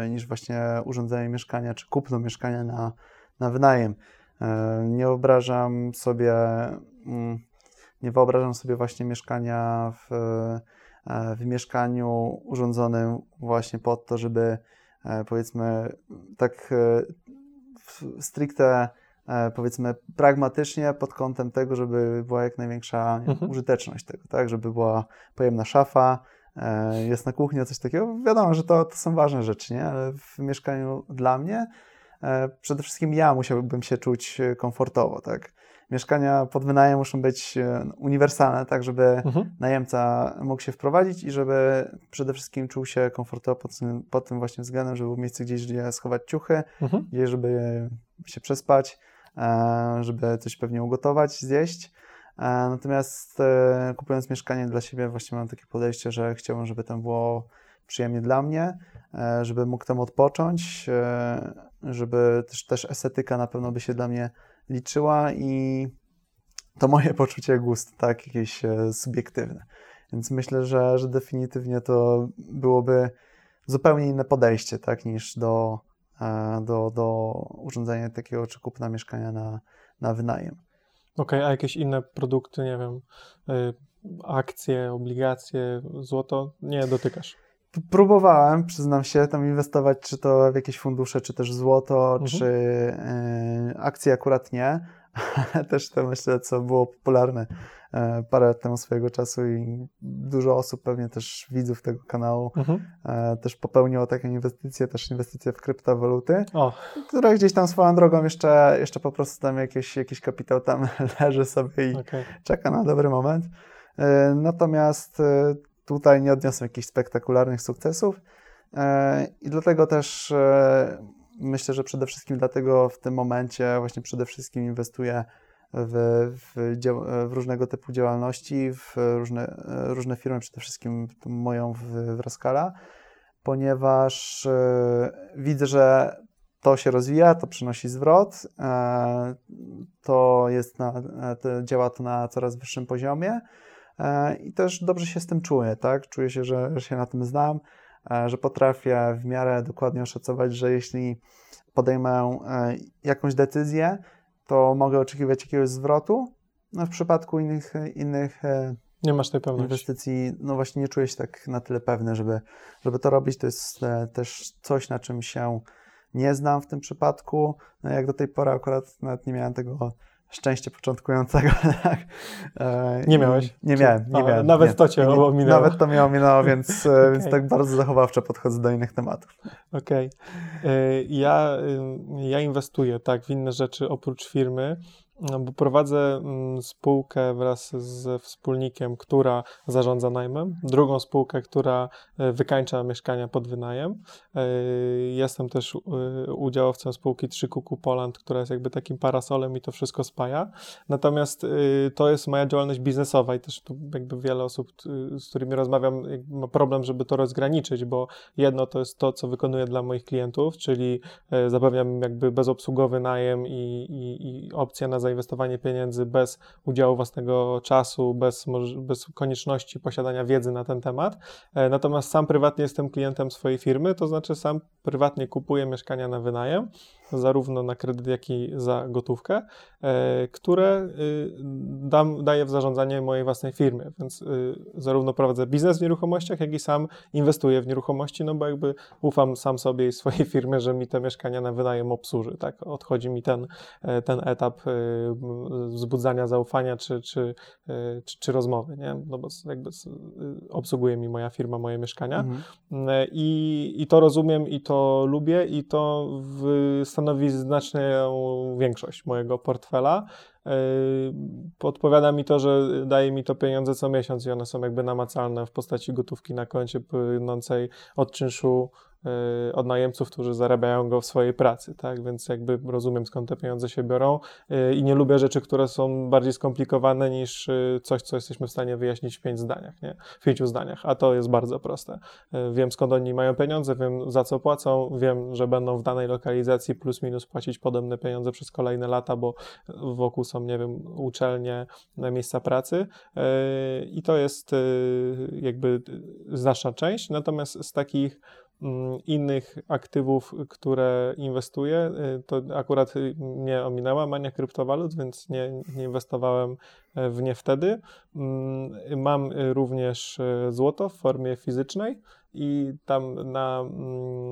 niż właśnie urządzenie mieszkania, czy kupno mieszkania na, na wynajem. E, Nie wyobrażam sobie, mm, nie wyobrażam sobie właśnie mieszkania w, e, w mieszkaniu urządzonym właśnie pod to, żeby e, powiedzmy tak e, stricte e, powiedzmy pragmatycznie pod kątem tego, żeby była jak największa Mhm. użyteczność tego, tak, żeby była pojemna szafa, e, jest na kuchni coś takiego. Wiadomo, że to, to są ważne rzeczy, nie? Ale w mieszkaniu dla mnie e, przede wszystkim ja musiałbym się czuć e, komfortowo, tak. Mieszkania pod wynajem muszą być e, uniwersalne, tak, żeby Mhm. najemca mógł się wprowadzić i żeby przede wszystkim czuł się komfortowo pod tym, pod tym właśnie względem, żeby było miejsce gdzieś, gdzie schować ciuchy, Mhm. gdzieś, żeby się przespać, e, żeby coś pewnie ugotować, zjeść. E, Natomiast e, kupując mieszkanie dla siebie właśnie mam takie podejście, że chciałbym, żeby tam było przyjemnie dla mnie, e, żeby mógł tam odpocząć, e, żeby też, też estetyka na pewno by się dla mnie liczyła i to moje poczucie gustu, tak, jakieś e, subiektywne. Więc myślę, że, że definitywnie to byłoby zupełnie inne podejście, tak, niż do, do, do urządzenia takiego czy kupna mieszkania na, na wynajem. Okej, a jakieś inne produkty, nie wiem, akcje, obligacje, złoto, nie dotykasz. Próbowałem, przyznam się, tam inwestować, czy to w jakieś fundusze, czy też złoto, Mhm. czy e, akcje akurat nie, ale też to myślę, co było popularne e, parę lat temu swojego czasu i dużo osób, pewnie też widzów tego kanału, Mhm. e, też popełniło takie inwestycje, też inwestycje w kryptowaluty, O, które gdzieś tam swoją drogą jeszcze, jeszcze po prostu tam jakiś, jakiś kapitał tam leży sobie i okej. czeka na dobry moment. Natomiast tutaj nie odniosłem jakichś spektakularnych sukcesów e, i dlatego też e, myślę, że przede wszystkim dlatego w tym momencie właśnie przede wszystkim inwestuję w, w, dział- w różnego typu działalności, w różne, e, różne firmy, przede wszystkim moją w, w Raskala, ponieważ e, widzę, że to się rozwija, to przynosi zwrot, e, to jest na, e, to działa to na coraz wyższym poziomie. e, i też dobrze się z tym czuję, tak? Czuję się, że, że się na tym znam, e, że potrafię w miarę dokładnie oszacować, że jeśli podejmę e, jakąś decyzję, to mogę oczekiwać jakiegoś zwrotu. No w przypadku innych, innych e, Nie masz tej pewności. inwestycji, no właśnie nie czuję się tak na tyle pewny, żeby, żeby to robić. To jest e, też coś, na czym się nie znam w tym przypadku. No jak do tej pory akurat nawet nie miałem tego szczęścia początkującego. tak. E, Nie miałeś? Nie miałem, nie a, miałem. nawet nie. to cię Nie- ominęło. Nawet to mnie ominęło, więc, e, więc tak bardzo zachowawczo podchodzę do innych tematów. Okej. Y, Ja, y, ja inwestuję tak w inne rzeczy oprócz firmy, bo prowadzę mm, spółkę wraz ze wspólnikiem, która zarządza najmem, drugą spółkę, która y, wykańcza mieszkania pod wynajem. Y, Jestem też y, udziałowcem spółki 3 Kuku Poland, która jest jakby takim parasolem i to wszystko spaja. Natomiast to jest moja działalność biznesowa i też tu jakby wiele osób, z którymi rozmawiam, ma problem, żeby to rozgraniczyć, bo Jedno to jest to, co wykonuję dla moich klientów, czyli e, zapewniam jakby bezobsługowy najem i, i, i opcja na zainwestowanie pieniędzy bez udziału własnego czasu, bez, bez konieczności posiadania wiedzy na ten temat. E, Natomiast sam prywatnie jestem klientem swojej firmy, to znaczy sam prywatnie kupuję mieszkania na wynajem, zarówno na kredyt, jak i za gotówkę, e, które y, dam, daję w zarządzanie mojej własnej firmy. Więc y, zarówno prowadzę biznes w nieruchomościach, jak i sam inwestuję w nieruchomości, no bo jakby ufam sam sobie i swojej firmie, że mi te mieszkania na wynajem obsłuży, tak? Odchodzi mi ten, e, ten etap m, wzbudzania zaufania czy, czy, czy, czy rozmowy, nie? No bo jakby y, obsługuje mi moja firma moje mieszkania. Mhm. E, I, I to rozumiem, i to lubię, i to w, stanowi znaczną większość mojego portfela. Podpowiada mi to, że daje mi to pieniądze co miesiąc i one są jakby namacalne w postaci gotówki na koncie płynącej od czynszu Y, od najemców, którzy zarabiają go w swojej pracy, tak? Więc jakby rozumiem skąd te pieniądze się biorą y, i nie lubię rzeczy, które są bardziej skomplikowane niż y, coś, co jesteśmy w stanie wyjaśnić w pięć zdaniach, nie? W pięciu zdaniach, a to jest bardzo proste. Wiem skąd oni mają pieniądze, wiem za co płacą, wiem, że będą w danej lokalizacji plus minus płacić podobne pieniądze przez kolejne lata, bo wokół są, nie wiem, uczelnie, miejsca pracy i to jest jakby znaczna część, natomiast z takich innych aktywów, które inwestuję, y, to akurat nie ominęła mania kryptowalut, więc nie, nie inwestowałem e, w nie wtedy. Mm, mam również e, złoto w formie fizycznej i tam na mm,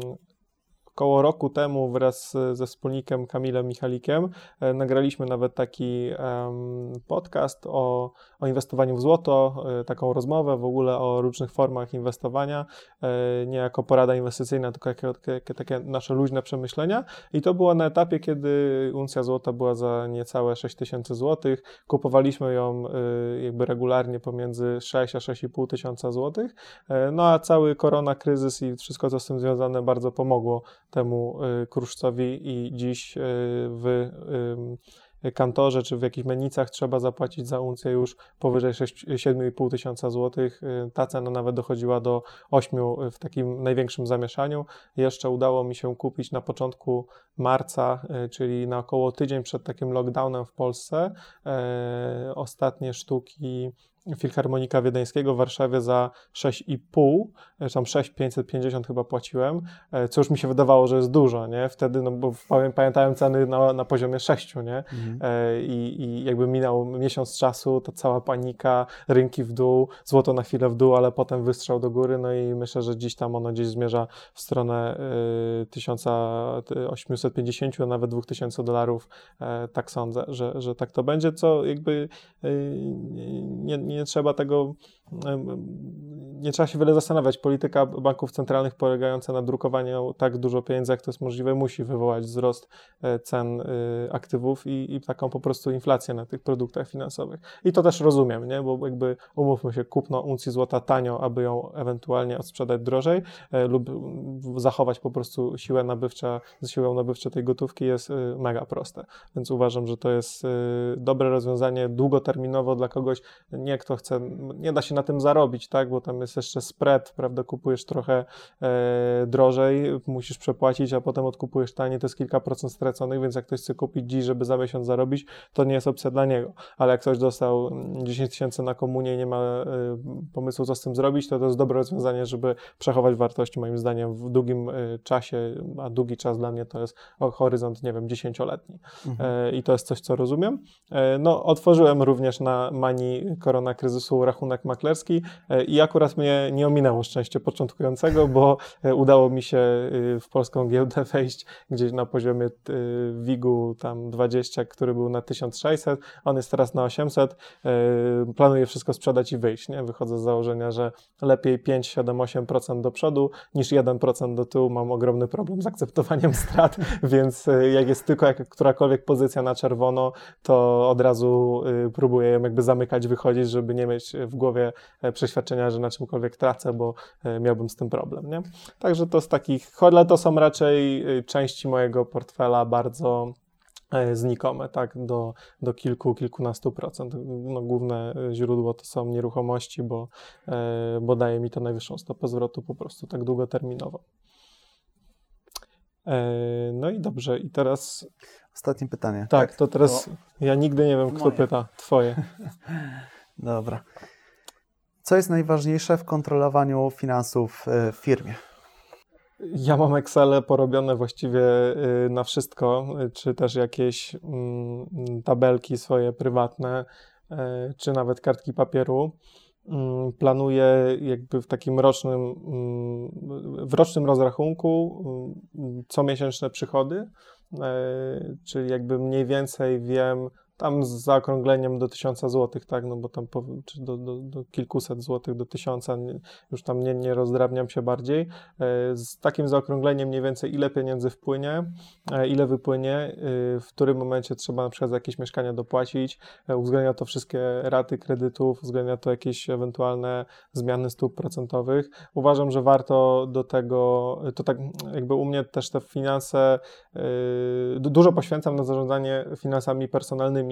około roku temu wraz ze wspólnikiem Kamilem Michalikiem e, nagraliśmy nawet taki podcast o, o inwestowaniu w złoto, e, taką rozmowę w ogóle o różnych formach inwestowania, e, nie jako porada inwestycyjna, tylko jako, jako takie nasze luźne przemyślenia. I to było na etapie, kiedy uncja złota była za niecałe 6 tysięcy złotych. Kupowaliśmy ją jakby regularnie pomiędzy 6 a 6,5 tysiąca złotych. No a cały korona kryzys i wszystko, co z tym związane, bardzo pomogło temu y, kruszcowi i dziś y, w kantorze czy w jakichś menicach trzeba zapłacić za uncję już powyżej 7,5 tysiąca złotych. Y, ta cena nawet dochodziła do 8 w takim największym zamieszaniu. Jeszcze udało mi się kupić na początku marca, czyli na około tydzień przed takim lockdownem w Polsce, ostatnie sztuki Filharmonika Wiedeńskiego w Warszawie za 6,5, e, tam 6,550 chyba płaciłem, e, co już mi się wydawało, że jest dużo, nie? Wtedy, no bo pamiętałem ceny na, na poziomie 6, nie? Mhm. E, I, I jakby minął miesiąc czasu, to cała panika, rynki w dół, złoto na chwilę w dół, ale potem wystrzał do góry, no i myślę, że dziś tam ono gdzieś zmierza w stronę 1850, a nawet 2000 dolarów, tak sądzę, że, że tak to będzie, co jakby nie, nie trzeba tego nie trzeba się wiele zastanawiać. Polityka banków centralnych polegająca na drukowaniu tak dużo pieniędzy, jak to jest możliwe, musi wywołać wzrost e, cen e, aktywów i, i taką po prostu inflację na tych produktach finansowych. I to też rozumiem, nie? bo jakby umówmy się, kupno uncji złota tanio, aby ją ewentualnie odsprzedać drożej e, lub zachować po prostu siłę nabywcza, siłę nabywczą tej gotówki jest mega proste. Więc uważam, że to jest dobre rozwiązanie długoterminowo dla kogoś, nie kto chce, nie da się na tym zarobić, tak, bo tam jest jeszcze spread, prawda, kupujesz trochę e, drożej, musisz przepłacić, a potem odkupujesz taniej, to jest kilka procent straconych, więc jak ktoś chce kupić dziś, żeby za miesiąc zarobić, to nie jest opcja dla niego, ale jak ktoś dostał 10 tysięcy na komunie i nie ma e, pomysłu, co z tym zrobić, to to jest dobre rozwiązanie, żeby przechować wartości, moim zdaniem, w długim e, czasie, a długi czas dla mnie to jest horyzont, nie wiem, dziesięcioletni mhm. e, i to jest coś, co rozumiem. No, otworzyłem również na mani korona kryzysu rachunek maklerski e, i akurat mnie nie ominęło szczęście początkującego, bo e, udało mi się e, w polską giełdę wejść gdzieś na poziomie WIG-u tam 20, który był na 1600, on jest teraz na 800. Planuję wszystko sprzedać i wyjść, nie? Wychodzę z założenia, że lepiej 5, 7, 8% do przodu niż 1% do tyłu. Mam ogromny problem z akceptowaniem strat, więc jak jest tylko jak, którakolwiek pozycja na czerwono, to od razu próbuję ją jakby zamykać, wychodzić, żeby nie mieć w głowie przeświadczenia, że na czymkolwiek tracę, bo e, miałbym z tym problem, nie? Także to z takich, ale to są raczej e, części mojego portfela bardzo znikome, tak, do, do kilku, kilkunastu procent. No, główne źródło to są nieruchomości, bo, bo daje mi to najwyższą stopę zwrotu po prostu tak długoterminowo. No i dobrze, i teraz. Ostatnie pytanie. Tak, tak? to teraz ja nigdy nie wiem, kto moje. pyta. Twoje. Dobra. Co jest najważniejsze w kontrolowaniu finansów e, w firmie? Ja mam Excel porobione właściwie e, na wszystko, e, czy też jakieś mm, tabelki swoje prywatne, czy nawet kartki papieru. Mm, planuję jakby w takim rocznym, mm, w rocznym rozrachunku comiesięczne przychody, czyli jakby mniej więcej wiem, tam z zaokrągleniem do 1000 zł, tak, no bo tam po, czy do, do, do kilkuset złotych, do tysiąca, już tam nie, nie rozdrabniam się bardziej. E, z takim zaokrągleniem mniej więcej ile pieniędzy wpłynie, e, ile wypłynie, e, w którym momencie trzeba na przykład za jakieś mieszkania dopłacić, uwzględnia to wszystkie raty kredytów, uwzględnia to jakieś ewentualne zmiany stóp procentowych. Uważam, że warto do tego, to tak jakby u mnie też te finanse, dużo poświęcam na zarządzanie finansami personalnymi,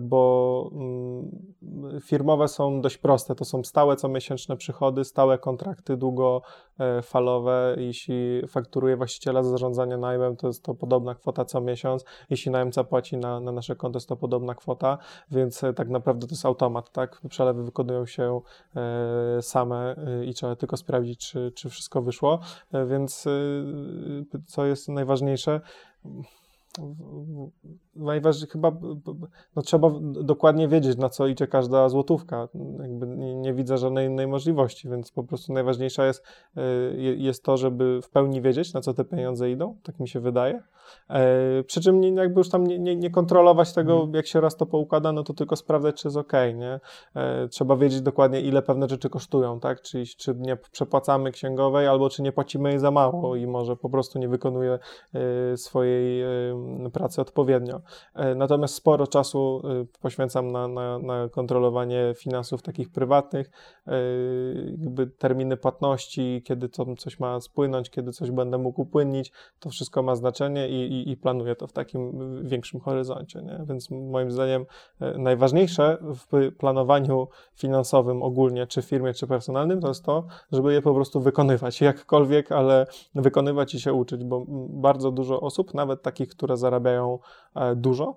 bo mm, firmowe są dość proste, to są stałe comiesięczne przychody, stałe kontrakty długofalowe. Jeśli fakturuje właściciela za zarządzanie najmem, to jest to podobna kwota co miesiąc. Jeśli najemca płaci na, na nasze konto, jest to podobna kwota, więc e, tak naprawdę to jest automat, tak? Przelewy wykonują się e, same e, i trzeba tylko sprawdzić, czy, czy wszystko wyszło. Więc co jest najważniejsze? Najważniejsze chyba no, trzeba dokładnie wiedzieć, na co idzie każda złotówka. Jakby nie, nie, widzę żadnej innej możliwości, więc po prostu najważniejsza jest, y, jest to, żeby w pełni wiedzieć, na co te pieniądze idą, tak mi się wydaje. E, przy czym nie, jakby już tam nie, nie, nie kontrolować tego, mhm. jak się raz to poukłada, no to tylko sprawdzać, czy jest ok, nie? E, trzeba wiedzieć dokładnie, ile pewne rzeczy kosztują, tak? Czyli czy nie przepłacamy księgowej, albo czy nie płacimy jej za mało i może po prostu nie wykonuje e, swojej pracy odpowiednio. Natomiast sporo czasu poświęcam na, na, na kontrolowanie finansów takich prywatnych, jakby terminy płatności, kiedy to coś ma spłynąć, kiedy coś będę mógł upłynnić, to wszystko ma znaczenie i, i, i planuję to w takim większym horyzoncie. Nie? Więc moim zdaniem e, najważniejsze w planowaniu finansowym ogólnie, czy w firmie, czy personalnym, to jest to, żeby je po prostu wykonywać jakkolwiek, ale wykonywać i się uczyć, bo bardzo dużo osób, nawet takich, które zarabiają e, dużo,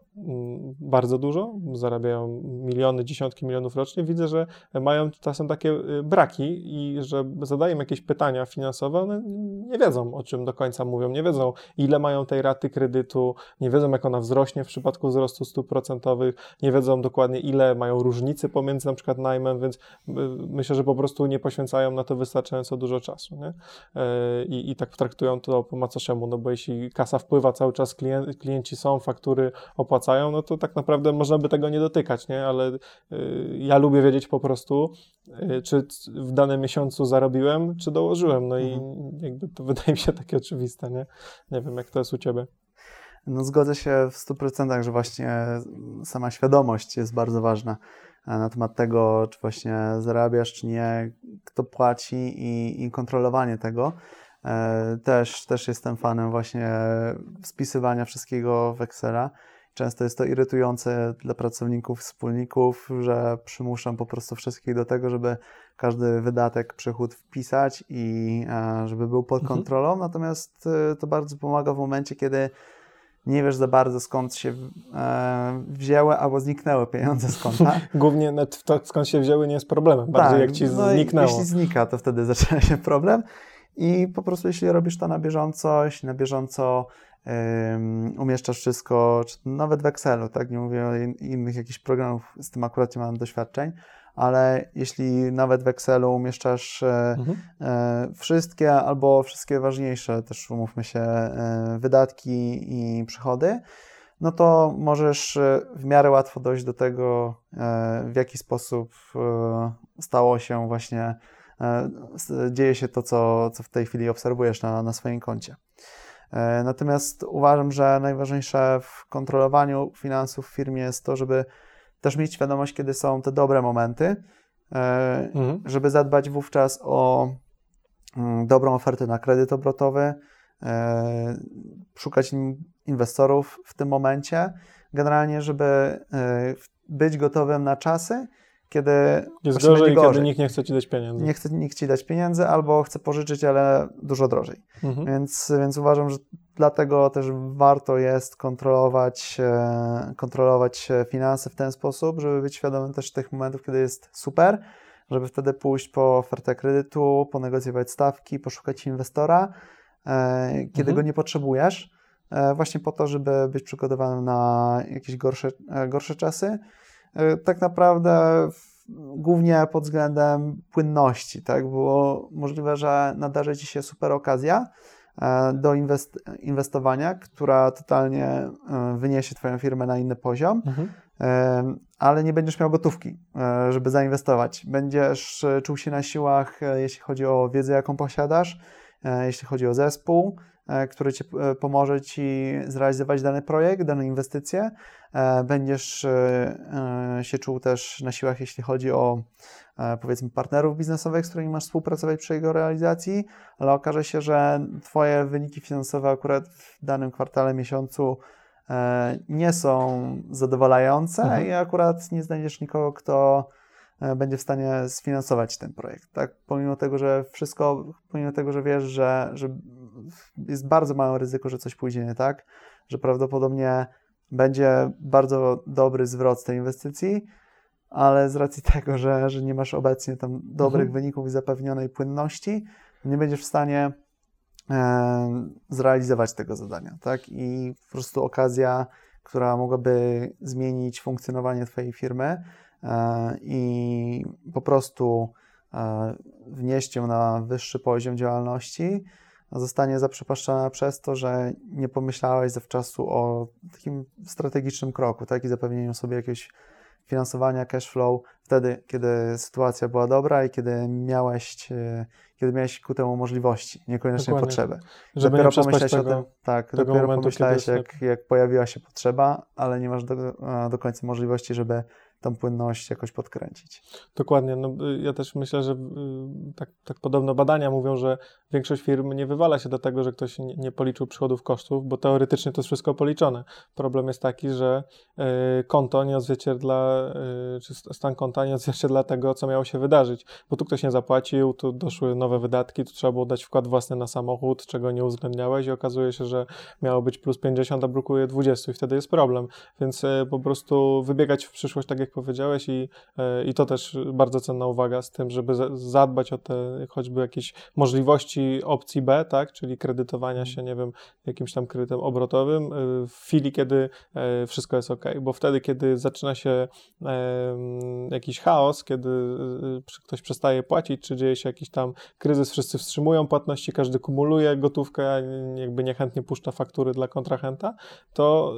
bardzo dużo, zarabiają miliony, dziesiątki milionów rocznie, widzę, że mają czasem takie e, braki i że zadają jakieś pytania finansowe, one nie wiedzą, o czym do końca mówią, nie wiedzą, ile mają tej raty kredytu, nie wiedzą jak ona wzrośnie w przypadku wzrostu stóp procentowych, nie wiedzą dokładnie ile mają różnicy pomiędzy na przykład najmem, więc y, myślę, że po prostu nie poświęcają na to wystarczająco dużo czasu. Nie? E, I, I tak traktują to po macoszemu, no bo jeśli kasa wpływa cały czas, klienci są, faktury opłacają, no to tak naprawdę można by tego nie dotykać, nie? ale y, ja lubię wiedzieć po prostu, y, czy w danym miesiącu zarobiłem, czy dołożyłem. No mhm. i jakby to wydaje mi się takie oczywiste, nie? Nie wiem, jak to jest u Ciebie. No zgodzę się w 100%, że właśnie sama świadomość jest bardzo ważna e, na temat tego, czy właśnie zarabiasz, czy nie, kto płaci i, i kontrolowanie tego. E, też, też jestem fanem właśnie spisywania wszystkiego w Excela. Często jest to irytujące dla pracowników, wspólników, że przymuszam po prostu wszystkich do tego, żeby każdy wydatek, przychód wpisać i e, żeby był pod mhm. kontrolą. Mhm. Natomiast to bardzo pomaga w momencie, kiedy nie wiesz za bardzo skąd się e, wzięły albo zniknęły pieniądze z konta. Głównie to skąd się wzięły nie jest problemem, bardziej tak, jak ci no zniknęło. Jeśli znika, to wtedy zaczyna się problem i po prostu jeśli robisz to na bieżąco, jeśli na bieżąco um, umieszczasz wszystko, czy nawet w Excelu, tak, nie mówię o innych jakichś programów, z tym akurat nie mam doświadczeń, ale jeśli nawet w Excelu umieszczasz e, mhm. e, wszystkie albo wszystkie ważniejsze, też umówmy się, e, wydatki i przychody, no to możesz w miarę łatwo dojść do tego, w jaki sposób stało się właśnie, dzieje się to, co, co w tej chwili obserwujesz na, na swoim koncie. Natomiast uważam, że najważniejsze w kontrolowaniu finansów w firmie jest to, żeby też mieć świadomość, kiedy są te dobre momenty, e, mhm. żeby zadbać wówczas o mm, dobrą ofertę na kredyt obrotowy, e, szukać inwestorów w tym momencie, generalnie, żeby e, być gotowym na czasy, kiedy jest gorzej, gorzej, kiedy nikt nie chce ci dać pieniędzy. Nie chce nikt ci dać pieniędzy, albo chce pożyczyć, ale dużo drożej. Mhm. Więc, więc uważam, że dlatego też warto jest kontrolować, e, kontrolować finanse w ten sposób, żeby być świadomym też tych momentów, kiedy jest super, żeby wtedy pójść po ofertę kredytu, ponegocjować stawki, poszukać inwestora, e, kiedy mhm. go nie potrzebujesz, e, właśnie po to, żeby być przygotowanym na jakieś gorsze, gorsze czasy. Tak naprawdę głównie pod względem płynności, tak? Było możliwe, że nadarzy Ci się super okazja, E, do inwest inwestowania, która totalnie e, wyniesie Twoją firmę na inny poziom. Mhm. ale nie będziesz miał gotówki, e, żeby zainwestować. Będziesz e, czuł się na siłach, e, jeśli chodzi o wiedzę, jaką posiadasz, jeśli chodzi o zespół, który ci pomoże ci zrealizować dany projekt, dane inwestycje. Będziesz się czuł też na siłach, jeśli chodzi o powiedzmy partnerów biznesowych, z którymi masz współpracować przy jego realizacji, ale okaże się, że Twoje wyniki finansowe akurat w danym kwartale, miesiącu E, nie są zadowalające mhm. i akurat nie znajdziesz nikogo, kto e, będzie w stanie sfinansować ten projekt. Tak? Pomimo tego, że wszystko, pomimo tego, że wiesz, że, że jest bardzo małe ryzyko, że coś pójdzie nie tak, że prawdopodobnie będzie bardzo dobry zwrot z tej inwestycji, ale z racji tego, że, że nie masz obecnie tam dobrych mhm. wyników i zapewnionej płynności, nie będziesz w stanie zrealizować tego zadania, tak? I po prostu okazja, która mogłaby zmienić funkcjonowanie Twojej firmy e, i po prostu e, wnieść ją na wyższy poziom działalności, zostanie zaprzepaszczona przez to, że nie pomyślałeś zawczasu o takim strategicznym kroku, tak? I zapewnieniu sobie jakiegoś finansowania cash flow wtedy, kiedy sytuacja była dobra i kiedy miałeś, e, kiedy miałeś ku temu możliwości, niekoniecznie Dokładnie. potrzeby. Żeby dopiero nie pomyśleć o tym, tak, tego dopiero momentu, pomyślałeś, jak, jak pojawiła się potrzeba, ale nie masz do, do końca możliwości, żeby tą płynność jakoś podkręcić. Dokładnie. No, y, ja też myślę, że y, tak, tak podobno badania mówią, że większość firm nie wywala się do tego, że ktoś nie, policzył przychodów, kosztów, bo teoretycznie to jest wszystko policzone. Problem jest taki, że y, konto nie odzwierciedla, czy stan konta nie odzwierciedla tego, co miało się wydarzyć, bo tu ktoś nie zapłacił, tu doszły nowe wydatki, tu trzeba było dać wkład własny na samochód, czego nie uwzględniałeś i okazuje się, że miało być plus 50, a brakuje 20 i wtedy jest problem. Więc po prostu wybiegać w przyszłość tak jak powiedziałeś, i, e, i to też bardzo cenna uwaga z tym, żeby zadbać o te choćby jakieś możliwości opcji B, tak, czyli kredytowania się, nie wiem, jakimś tam kredytem obrotowym e, w chwili, kiedy e, wszystko jest ok, bo wtedy, kiedy zaczyna się jakiś chaos, kiedy ktoś przestaje płacić, czy dzieje się jakiś tam kryzys, wszyscy wstrzymują płatności, każdy kumuluje gotówkę, jakby niechętnie puszcza faktury dla kontrahenta, to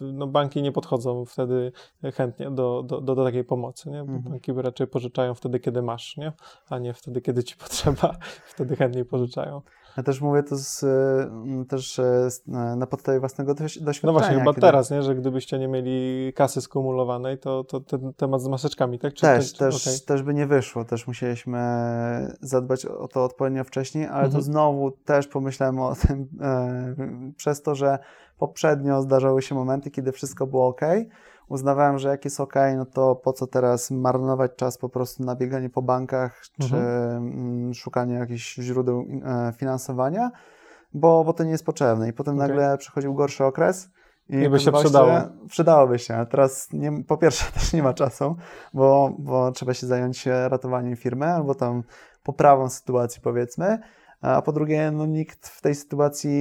no, banki nie podchodzą wtedy chętnie do, do, do, do, takiej pomocy, nie? Bo mhm. banki raczej pożyczają wtedy, kiedy masz, nie? A nie wtedy, kiedy ci potrzeba, wtedy chętniej pożyczają. Ja też mówię to z, mm, też e, na podstawie własnego doświadczenia. No właśnie, chyba kiedy... teraz, nie? że gdybyście nie mieli kasy skumulowanej, to, to ten temat z maseczkami, tak? Czy też, też, okay. też by nie wyszło. Też musieliśmy zadbać o to odpowiednio wcześniej, ale mhm. to znowu też pomyślałem o tym e, przez to, że poprzednio zdarzały się momenty, kiedy wszystko było ok, uznawałem, że jak jest ok, no to po co teraz marnować czas po prostu na bieganie po bankach czy mhm. Mm, szukanie jakichś źródeł e, finansowania, bo, bo to nie jest potrzebne. I potem okay. nagle przychodził gorszy okres. I, I by się przydało. Przydałoby się. A teraz nie, po pierwsze też nie ma czasu, bo, bo trzeba się zająć ratowaniem firmy albo tam poprawą sytuacji powiedzmy a po drugie, no, nikt w tej sytuacji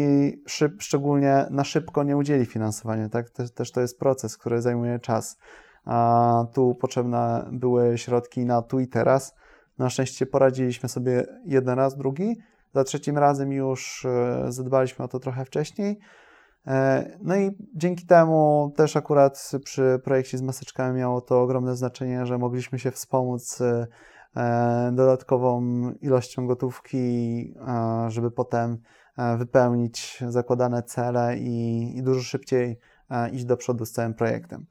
szyb, szczególnie na szybko nie udzieli finansowania, tak? Też, też to jest proces, który zajmuje czas. A tu potrzebne były środki na tu i teraz. Na szczęście poradziliśmy sobie jeden raz, drugi. Za trzecim razem już e, zadbaliśmy o to trochę wcześniej. E, no i dzięki temu też akurat przy projekcie z maseczkami miało to ogromne znaczenie, że mogliśmy się wspomóc e, dodatkową ilością gotówki, e, żeby potem e, wypełnić zakładane cele i, i dużo szybciej iść do przodu z całym projektem.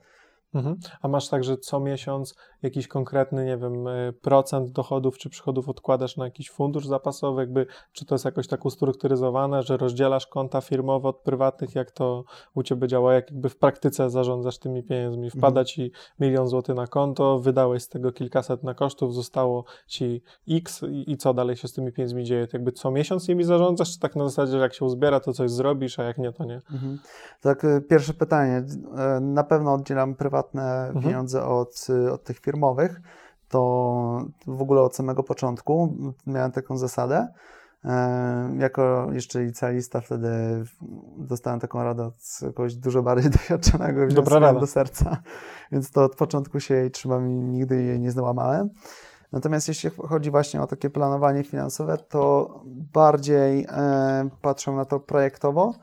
Mhm. A masz tak, że co miesiąc jakiś konkretny, nie wiem, e, procent dochodów czy przychodów odkładasz na jakiś fundusz zapasowy, jakby, czy to jest jakoś tak ustrukturyzowane, że rozdzielasz konta firmowe od prywatnych, jak to u Ciebie działa, jak jakby w praktyce zarządzasz tymi pieniędzmi, wpada mhm. Ci milion złotych na konto, wydałeś z tego kilkaset na kosztów, zostało Ci x i, i co dalej się z tymi pieniędzmi dzieje? To jakby co miesiąc nimi zarządzasz, czy tak na zasadzie, że jak się uzbiera, to coś zrobisz, a jak nie, to nie? Mhm. Tak, e, pierwsze pytanie. E, na pewno oddzielam prywatne mhm. pieniądze od, od tych firmowych, to w ogóle od samego początku miałem taką zasadę. E, jako jeszcze licealista wtedy dostałem taką radę od kogoś dużo bardziej doświadczonego, wziąłem do serca, więc to od początku się jej trzymam i nigdy jej nie załamałem. Natomiast jeśli chodzi właśnie o takie planowanie finansowe, to bardziej e, patrzę na to projektowo,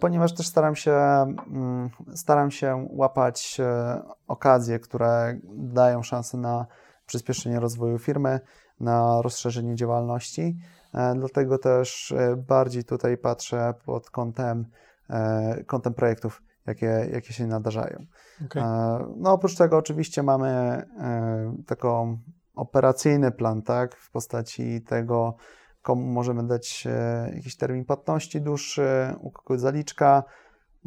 ponieważ też staram się, mm, staram się łapać e, okazje, które dają szansę na przyspieszenie rozwoju firmy, na rozszerzenie działalności. E, dlatego też bardziej tutaj patrzę pod kątem, kątem projektów, jakie, jakie się nadarzają. Okay. No oprócz tego oczywiście mamy taką operacyjny plan, tak, w postaci tego, komu możemy dać e, jakiś termin płatności dłuższy, u kogoś zaliczka,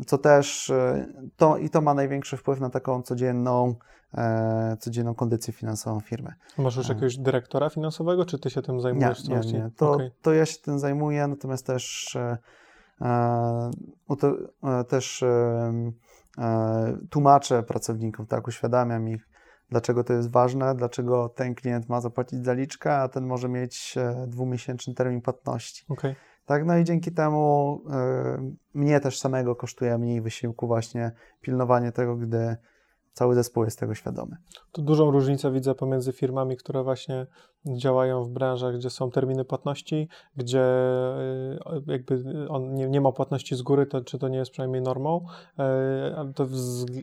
co też e, to, i to ma największy wpływ na taką codzienną, e, codzienną kondycję finansową firmy. Masz już jakiegoś dyrektora finansowego, czy ty się tym zajmujesz? Nie, nie, nie. To, okay. to ja się tym zajmuję, natomiast też, też tłumaczę pracownikom, tak, uświadamiam ich, dlaczego to jest ważne, dlaczego ten klient ma zapłacić zaliczkę, a ten może mieć e, dwumiesięczny termin płatności. Okay. Tak, no i dzięki temu y, mnie też samego kosztuje mniej wysiłku właśnie pilnowanie tego, gdy cały zespół jest tego świadomy. Tu dużą różnicę widzę pomiędzy firmami, które właśnie działają w branżach, gdzie są terminy płatności, gdzie y, jakby on nie, nie ma płatności z góry, to czy to nie jest przynajmniej normą, ale to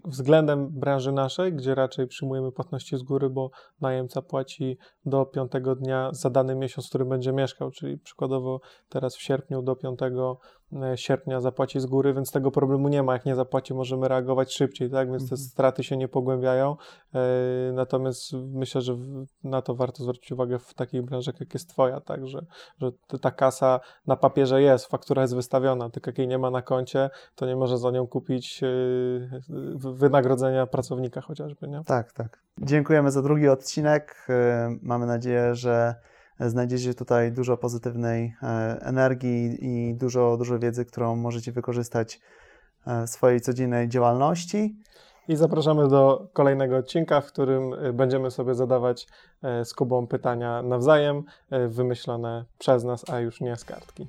względem branży naszej, gdzie raczej przyjmujemy płatności z góry, bo najemca płaci do piątego dnia za dany miesiąc, w którym będzie mieszkał, czyli przykładowo teraz w sierpniu do piątego E, sierpnia zapłaci z góry, więc tego problemu nie ma. Jak nie zapłaci, możemy reagować szybciej, tak? Więc te mhm. straty się nie pogłębiają. E, natomiast myślę, że na to warto zwrócić uwagę w takich branżach, jak jest Twoja, tak? Że, że ta kasa na papierze jest, faktura jest wystawiona, tylko jak jej nie ma na koncie, to nie może za nią kupić e, wynagrodzenia pracownika chociażby, nie? Tak, tak. Dziękujemy za drugi odcinek. Mamy nadzieję, że Znajdziecie tutaj dużo pozytywnej e, energii i dużo, dużo wiedzy, którą możecie wykorzystać w swojej codziennej działalności. I zapraszamy do kolejnego odcinka, w którym e, będziemy sobie zadawać z Kubą pytania nawzajem, wymyślone przez nas, a już nie z kartki.